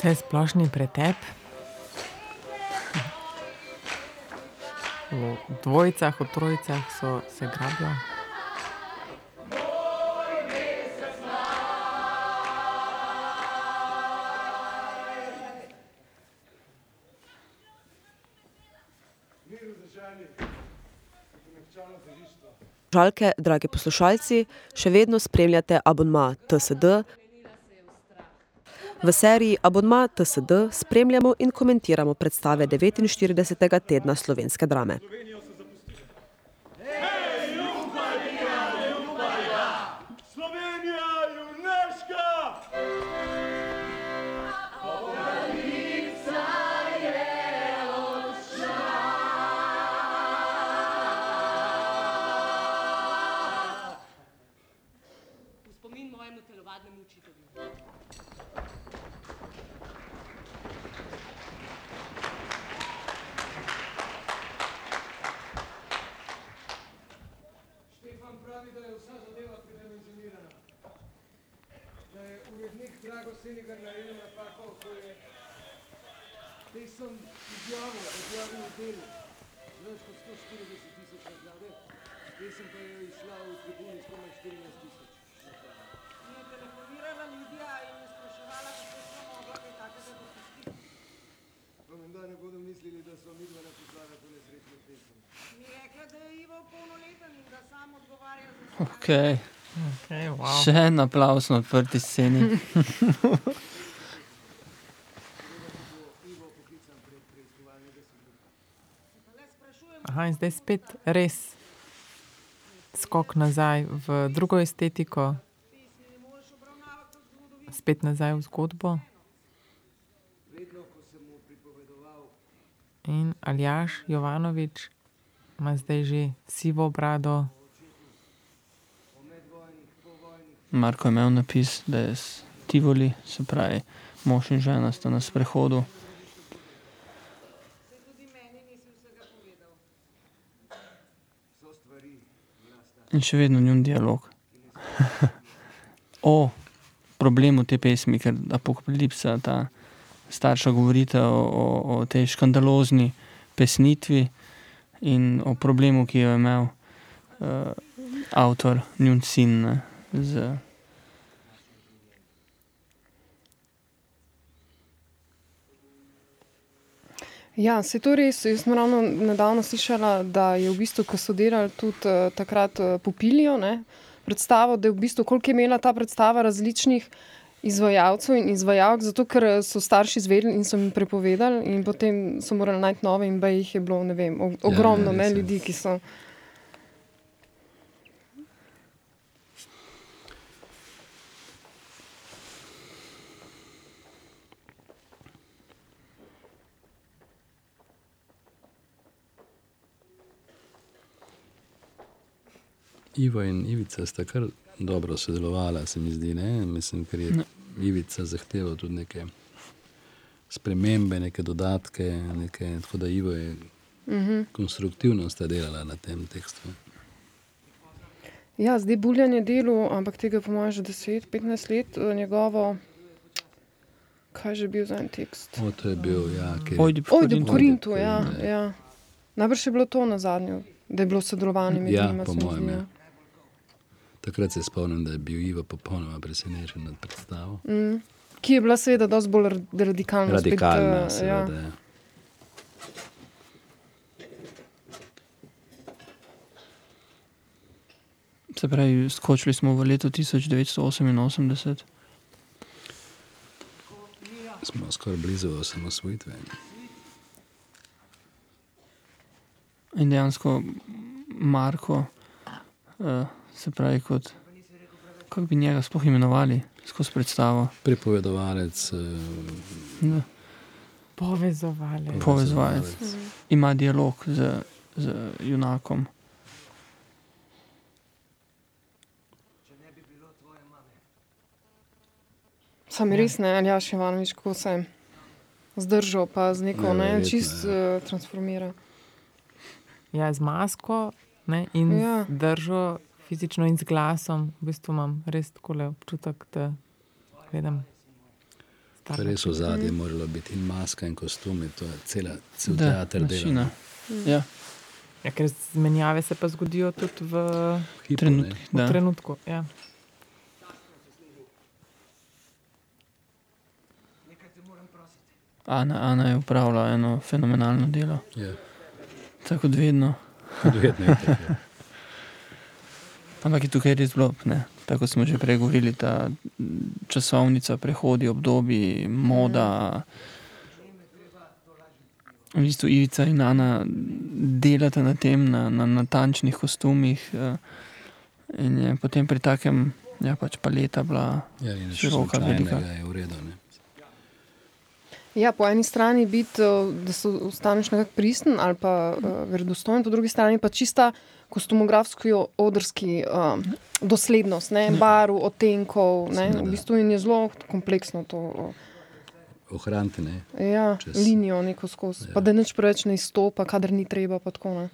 Vse splošni pretep. V dvojicah, v trojicah so se grabijo. Žalke, dragi poslušalci, še vedno spremljate abonma TSD. V seriji Abonma TSD spremljamo in komentiramo predstave 49. tedna slovenske drame. Okay. Okay, wow. Še en aplaus na odprti sceni. <laughs> Aha, in zdaj spet res skok nazaj v drugo estetiko, spet nazaj v zgodbo. In Aljaš Jovanovič ima zdaj že sivo brado. Marko je imel napis, da je s Tivoli, se pravi, mož in žena sta na sprehodu. In še vedno njun dialog. <laughs> o problemu te pesmi, ker apokalipsa, ta starša govorita o, o, o tej škandalozni pesnitvi in o problemu, ki jo je imel uh, avtor, njun sin. Ne, z, Ja, se to res. Jaz sem ravno nedavno slišala, da je v bistvu, ko so delali tudi uh, takrat uh, Popilijo, ne, predstavo, da je v bistvu, koliko je imela ta predstava različnih izvajalcev in izvajalk, zato ker eh, so starši izvedeli in so jim prepovedali, in potem so morali najti nove, in bej jih je bilo, ne vem, o- ogromno res ne, je. ljudi, ki so. Ivo in Ivica sta kar dobro sodelovala, se mi zdi. Ne? Mislim, ker je Ivica zahteval tudi neke spremembe, neke dodatke. Neke, tako da Ivo je Mhm. konstruktivno sta delala na tem tekstu. Ja, zdaj Buljan je delal, ampak tega po mojem že 10-15 let, eh, njegovo. Kaj je že bil za en tekst? O, to je bil, ja, ki Ojdi po Ojde v Korintu. Ojde ja. Korintu, ja. Najbrž je bilo to na zadnje, da je bilo sodelovanje med Ja, njima. po mojem, zdi, ja. Takrat se spomnim, da je bil Ivo popolnoma presenečen nad predstavo. Mm. Ki je bila seveda dosti bolj ra- radikalna. Radikalna, spet, eh, ja. seveda. Ja. Se pravi, skočili smo v leto 1988. Smo skoraj blizu osamosvojitve. In dejansko Marko, uh, se pravi, kot kako bi njega sploh imenovali skozi predstavo. Pripovedovalec, eh, Ne, Povezovali. Povezovalec. Ima dialog z, z junakom. Sam res ne, Aljaš Ivanovič, kako se je zdržal, pa z neko ne, Neverjetno, čist uh, transformira. Ja, z masko ne, in Ja. ja. držo fizično in z glasom. V bistvu imam res tako občutek, da gledam To je res ozadje moralo biti in maska in kostumi, to je cela, cel Da, teater dela. ne. Ja, Ja, ker zmenjave se pa zgodijo tudi v, Hipu, trenutki. ne. v Da. trenutku. Ja. Ana, Ana je upravila eno fenomenalno delo. Ja, Tako kot vedno. tudi vedno je tako. Ampak je tukaj res bilo, ne, tako smo že prej govorili, ta mm, časovnica, prehodi, obdobji, moda. V bistvu Ivica in Ana delata na tem, na, na natančnih kostumih. eh, In je potem pri takem, ja, pač paleta bila Ja, široka, velika. je v redu. Ne. Ja, po eni strani biti, eh, da se ostaneš nekako pristen ali pa uh, verodostojen, po drugi strani pa čista kostumografsko-odrski uh, doslednost, ne, barv, odtenkov. Ne, v bistvu in je zelo kompleksno to. Uh, Ohranite, ne. ja, Čez- linijo neko skozi. Ja. Pa da nič preveč ne izstopa, kadar ni treba. Pa tako, ne.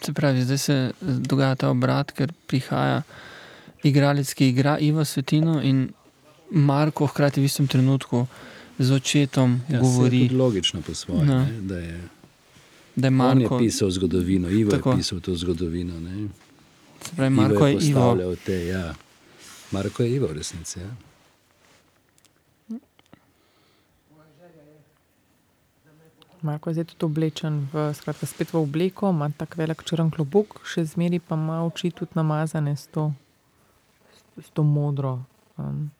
Se pravi, zdaj se dogaja ta obrat, ker prihaja igralec, ki igra Ivo Svetino in Marko hkrati v istem trenutku z očetom Ja, govori, Je logično po svoje, No. ne, da je da je on je Marko. pisal zgodovino, Ivo Tako. je pisal to zgodovino. Ne. Se pravi, Marko je Ivo. postavljal Te, ja. Marko je Ivo v resnici. Ja. Marko je zdaj tudi oblečen v, skratka, spet v obleko, ima tako velik črn klobuk, še zmeri pa ima oči tudi namazane s to, s to modro. Um,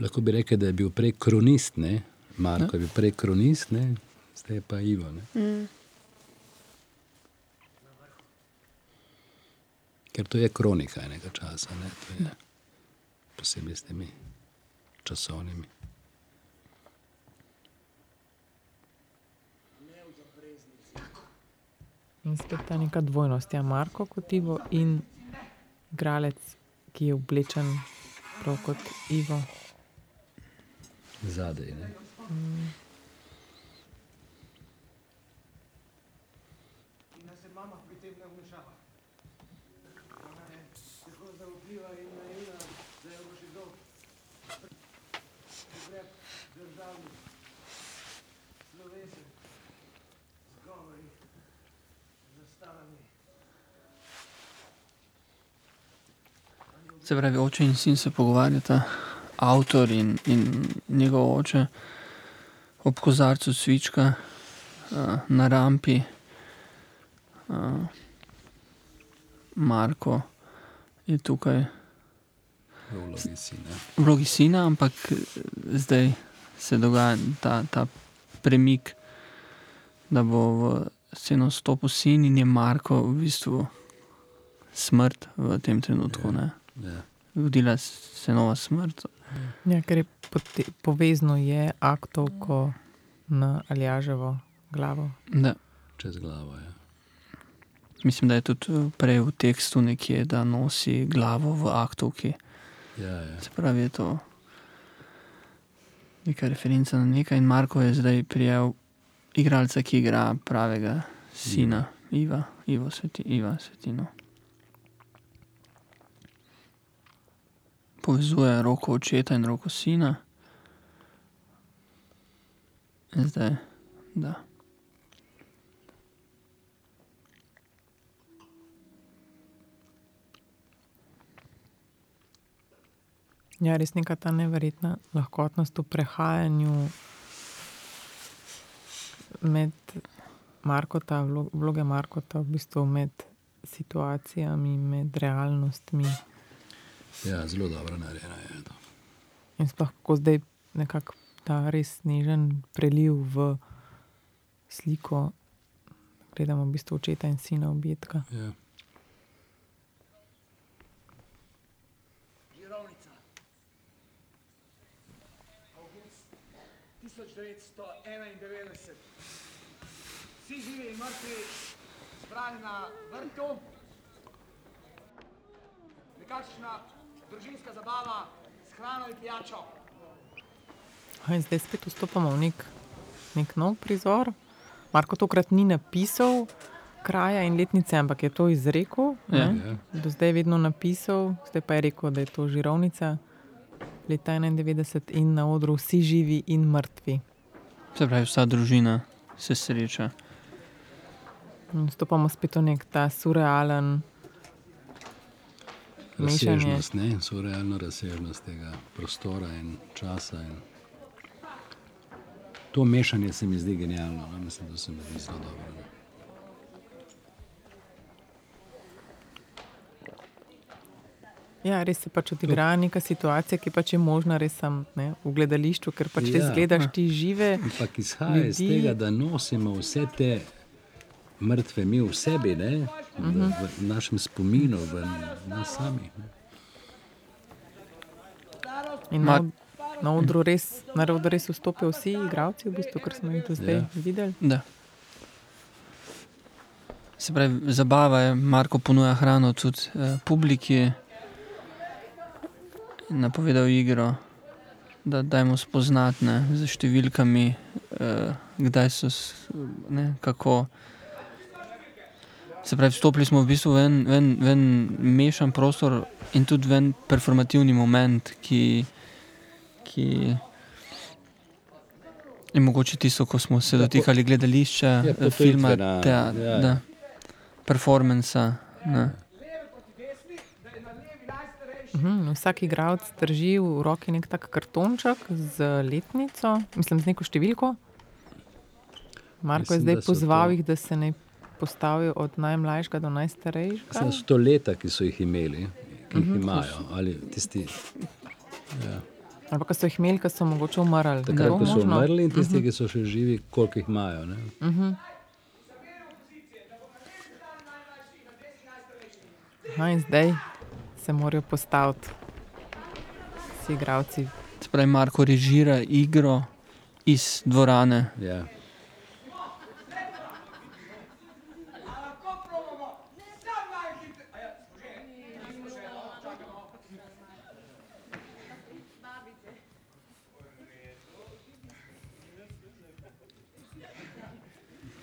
Lahko bi rekel, da je bil prej kronist, ne? Marko je bil prej kronist, ne? zdaj pa Ivo. Ne? Mm. Ker to je kronika enega časa, ne? to je posebej s temi časovnimi. in spet ta neka dvojnost, ja, Marko kot Ivo in igralec, ki je oblečen prav kot Ivo. Zadej. Ne? Zastavami. Se pravi, oče in sin se pogovarjata, avtor in, in njegov oče ob kozarcu cvička uh, na rampi. Uh, Marko je tukaj V vlogi sina. ampak eh, zdaj se dogaja ta, ta premik, da bo v sceno stopil sin in je Marko v bistvu smrt v tem trenutku. Ja. ne. Ja. Zgodila se je nova smrt. Ja, ker je pote, povezno je aktovko na Aljaževo glavo. Da, Čez glavo. Ja. mislim, da je tudi eh, prej v tekstu nekje, da nosi glavo v aktovki. Ja, ja. Se pravi, je to neka referenca na nekaj. In Marko je zdaj prijel igralca, ki igra pravega sina, Iva, Ivo Sveti, Iva Svetino. Povezuje roko očeta in roko sina. In zdaj, da. Ja, res neka ta neverjetna lahkotnost v prehajanju med Markota, vlo- vloge Markota, v bistvu med situacijami, med realnostmi. Ja, zelo dobro narejeno je to. In sploh kako zdaj nekako ta res nežen preliv v sliko, gledamo v bistvu očeta in sina objetka. Ja. Žirovnica. Avgust 1991. Vsi živi in mrtvi zbrani na vrtu. Nekakšna družinska zabava s hrano in pijačo. In zdaj spet vstopamo v nek, nek nov prizor. Marko tokrat ni napisal kraja in letnice, ampak je to izrekel. Ja. ne. Ja. Do zdaj je vedno napisal, zdaj pa je rekel, da je to žirovnica leta 91 in na odru vsi živi in mrtvi. Se pravi, vsa družina se sreča. In Stopamo spet v nek ta surrealen. Razsežnost, ne, surrealno razsežnost tega prostora in časa. In to mešanje se mi zdi genialno, no? mislim, da se mi zdi zelo dobro. no. Ja, res se pač odigra neka situacija, ki pač je možna res sam ne, v gledališču, ker pač res Ja. gledaš ti žive. Ampak izhaja iz ljudi. tega, da nosimo vse te mrtve mi v sebi, ne? V, v našem spominu, v nas samih. In na, na odru res, na odru res vstopijo vsi igravci, v bistvu, kar smo jih do zdaj Ja. ja. videli. Da. Se pravi, zabava je, Marko ponuja hrano tudi eh, publiki, napovedal igro, da dajmo spoznati ne, z številkami, eh, kdaj so, ne, kako. Se pravi, vstopili smo v bistvu v en, v en, v en mešan prostor in tudi v en performativni moment, ki, ki je mogoče tisto, ko smo se Ja, dotikali gledališča, Ja, eh, filma, te, ja. da, performansa. Ne. Mhm, vsak igralec drži v roki nek tak kartonček z letnico, mislim, z neko številko. Marko je Mislim, zdaj da so pozval to- jih, da se ne postavijo od najmlajšega do najstarejšega. Da so to leta, ki so jih imeli, ki jih Mhm. imajo. Ali tisti, ja. Ali pa ko so jih imeli, ko so mogoče umrli. Takrat, ko so možno? umrli in tisti, ki so še živi, koliko jih imajo. Ne? Mhm. No, in zdaj se morajo postaviti vsi igravci. Se pravi, Marko režira igro iz dvorane. Ja.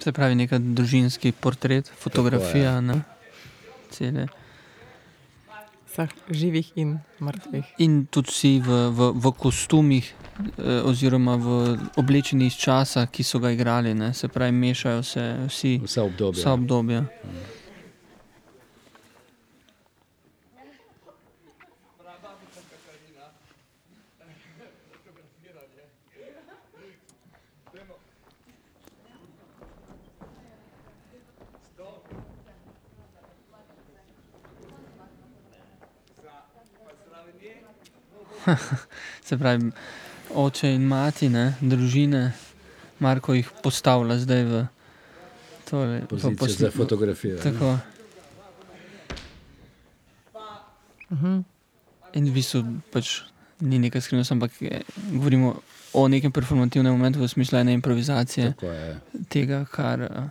Se pravi, neka družinski portret, fotografija. Ne, cele. Vseh živih in mrtvih. In tudi vsi v, v, v kostumih, eh, oziroma v oblečeni iz časa, ki so ga igrali. Ne. Se pravi, mešajo se vsi, Vsa obdobja. vsa obdobja. <laughs> Se pravi, oče in mati, ne, družine, Marko jih postavlja zdaj v tole, Pozicijo posne- za fotografijo. Tako. Mhm. In v bistvu pač ni neka skrivnost, ampak je, govorimo o nekem performativnem momentu v smislu ene improvizacije Tako je. tega, kar. eh,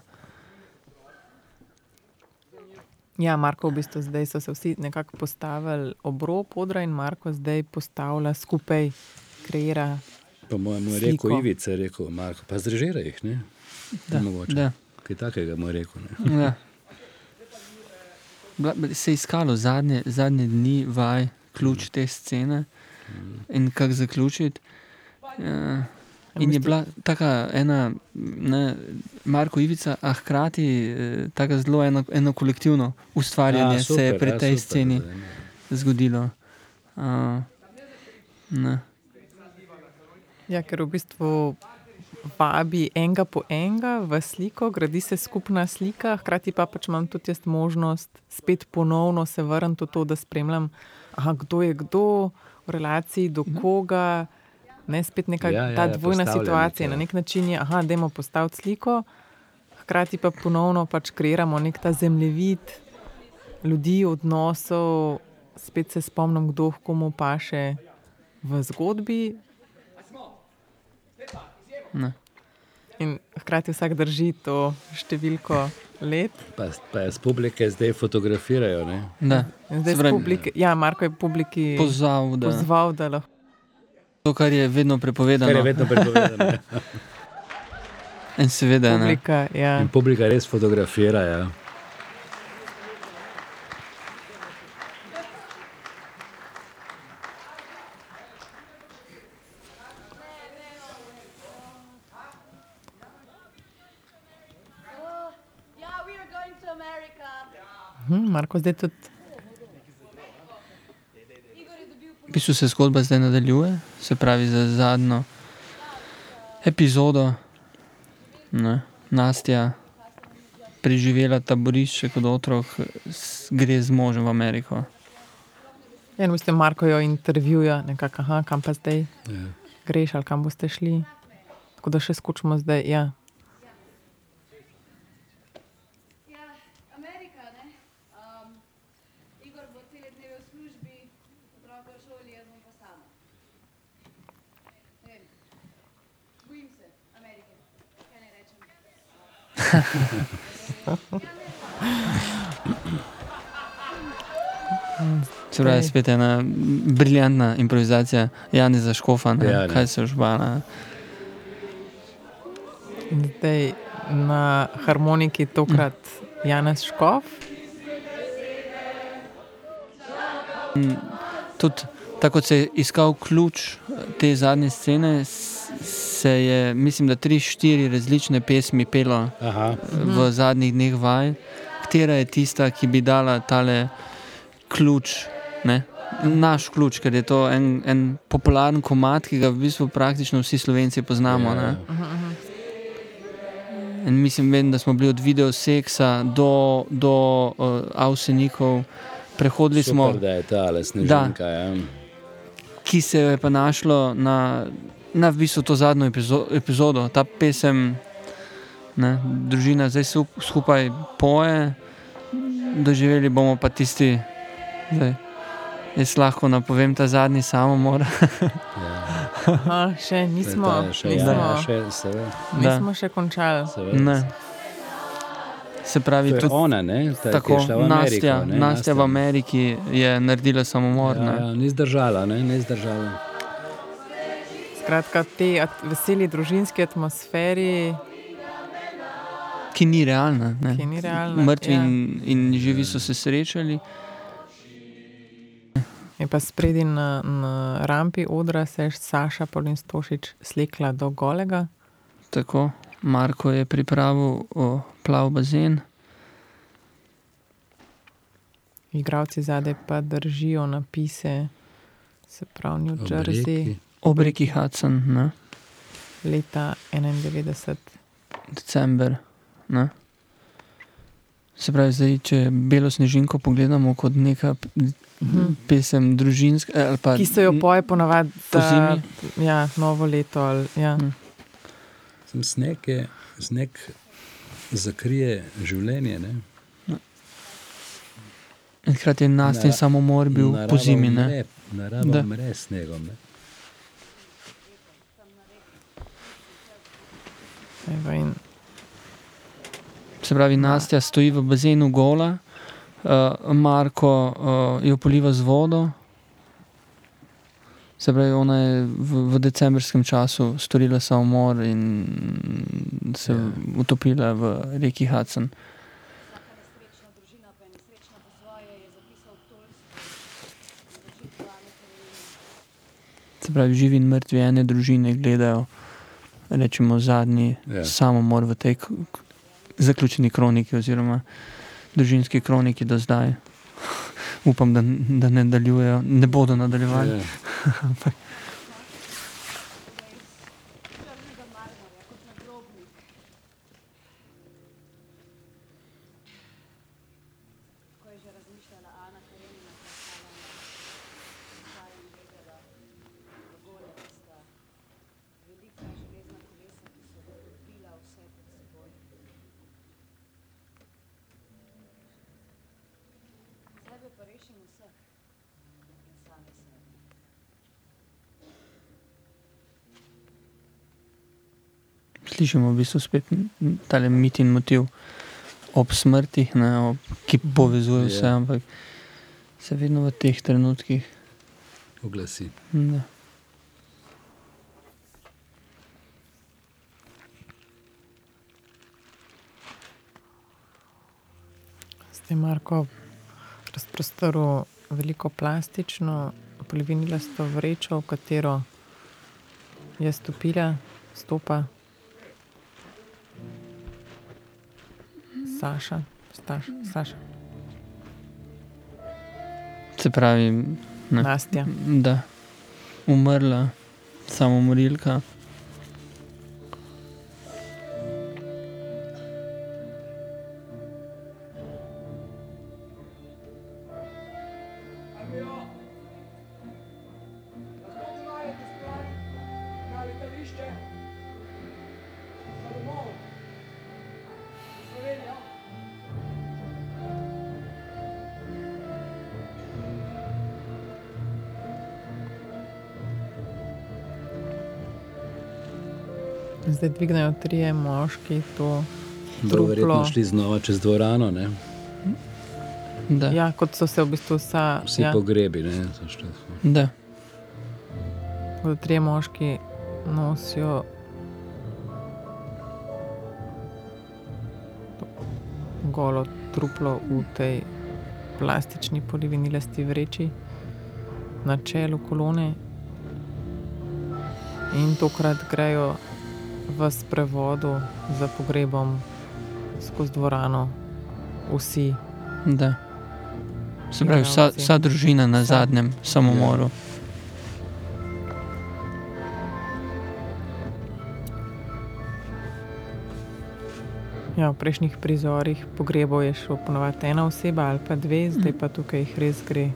Ja, Marko, v bistvu zdaj so se vsi nekako postavili ob rob odra in Marko zdaj postavlja skupaj, kreira. Po mojem je rekel Ivica, je rekel Marko, pa zrežira jih. Ne? Da, Mogoče. da. Kaj takega mu je rekel. Ne? <laughs> Ja. Bila- Se je iskalo zadnje, zadnje dni vaj, ključ te scene in kako zaključiti. Ja. In je bila taka ena, ne, Marko Ivica, a hkrati eh, tako zelo eno, eno kolektivno ustvarjanje A, se je super, pri tej super, sceni zanimivo. zgodilo. Ne. Ja, ker v bistvu vabi enega po enega v sliko, gradi se skupna slika, hkrati pa pač imam tudi jaz možnost spet ponovno se vrniti v to, da spremljam, aha, kdo je kdo v relaciji, do koga. Ne, spet neka Ja, ja, ta ja, dvojna situacija. ja. Na nek način je, aha, dajmo postaviti sliko, hkrati pa ponovno pač kreiramo nek ta zemljevid ljudi, odnosov. Spet se spomnim, kdo komu paše v zgodbi, Ne. In hkrati vsak drži to številko let. Pa, pa iz publike zdaj fotografirajo. Ne? Da. Zdaj Se z pravi, publike, ja, Marko je publiki Pozval, da- pozval, da lahko. To, kar je vedno prepovedano. Kar je vedno prepovedano. ja. <laughs> In seveda, ne. publika. Ja. In publika res fotografira. Ja. Yeah, we are going to America. Hm, Marko zdaj tudi V bistvu se zgodba zdaj nadaljuje, se pravi za zadnjo epizodo. Ne, Nastja preživela taborišče kot otrok, gre z možem v Ameriko. Ja, in v bistvu Marko jo intervjuja, nekako, aha, kam pa zdaj Ja. greš ali kam boste šli. Tako da še skušamo zdaj. Ja, Amerika, ne? Um, Igor bo cele dneve v službi, otroka v šoli, jaz bom pa sama. Ne vem, bojim se Amerike, kaj naj rečem. <laughs> Se pravi, spet ena briljantna improvizacija Jana Zaškofa, ne, Ja, ne. kaj se užbala. In zdaj na harmoniki tokrat Janez Škof. Tudi tako kot se je iskal ključ te zadnje scene, s- se je, mislim, da tri, štiri različne pesmi pelo Aha. v zadnjih dneh vaj, katera je tista, ki bi dala tale ključ, ne? naš ključ, ker je to en, en popularen komat, ki ga v bistvu praktično vsi slovenci poznamo. Ja. In mislim, vem, da smo bili od video seksa do, do uh, avsenikov, prehodili smo Super, da je ta ale snežinka. Ja. ki se je pa našlo na, na v bistvu to zadnjo epizo, epizodo, ta pesem, ne, družina zdaj su, skupaj poje, doživeli bomo pa tisti, zdaj, jaz lahko napovem ta zadnji samomor. <laughs> Aha, še nismo, je še, nismo, ja, še, Da. nismo še končali. Ne. Se pravi, tudi ona, ne? Ta, tako, v Ameriko, Nastja, ne, Nastja v Ameriki je naredila samomor. Ja, ne. ja, ni zdržala, ne, ni zdržala. Skratka, te at- veseli družinski atmosferi, Ki ni realna. Ne. Ki ni realna, Mrtvi ja. in, in živi so se srečali. je pa spredi na, na rampi odra se je Saša Polin Stošič slekla do golega. Tako, Marko je pripravil o, plav bazen. Igravci zadaj pa držijo napise, se pravi New Jersey, Ob reki Hudson, ne? leta 91. december. Ne? Se pravi, zdaj, če Belo snežinko pogledamo kot neka p- pesem družinska, eh, ali pa Ki se jo poje ponavadi za pozimi. ja, novo leto. Ali, ja. Hm. Sem sneg, je, sneg zakrije življenje. Ne? In hkrati je nas in samomor bil narava po zimi. Ne? Umre, narava Da. umre s snegom. Ne? In Se pravi, Nastja stoji v bazenu gola, uh, Marko uh, jo poliva z vodo. Se pravi, ona je v, v decembrskem času storila samomor in se Ja. ja. utopila v reki Hudson. Je je. Se pravi, živi in mrtvi ene družine gledajo, rečemo, zadnji Ja. ja. samomor v tej zaključni kroniki, oziroma družinski kroniki do zdaj. <laughs> Upam, da, da ne ne bodo nadaljevali. Ja. <laughs> slišimo v bistvu spet ta mit in motiv ob smrti, ne, ob, ki mhm. povezuje vse, yeah. ampak se vedno v teh trenutkih oglasi. Da. Ste, Marko, razprostrl veliko plastično, polivinilasto vrečo, v katero je stopila, stopa Saša, Staš, Saša, Se pravi, ne, Nastja. da umrla samomorilka. Zdaj dvignejo trije moški to Bodo verjetno šli znova čez dvorano, ne? Da, Ja, kot so se v bistvu vsa, vsi ja, pogrebi. Ne? Da. kot trije moški nosijo to golo truplo v tej plastični polivinilasti vreči na čelu kolone. In tokrat grejo v sprevodu za pogrebom skozi dvorano vsi. da. Se pravi, vsa, vsa družina na Vsa. zadnjem samomoru. Ja, v prejšnjih prizorih pogrebov je šlo ponovadi ena oseba ali pa dve, zdaj pa tukaj jih res gre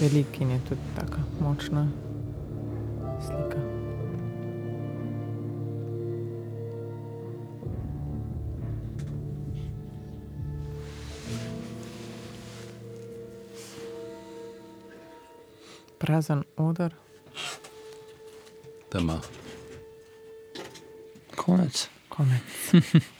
veliko in je tudi tako močna Prazen odr. Tam ima. Konec. Konec. <laughs>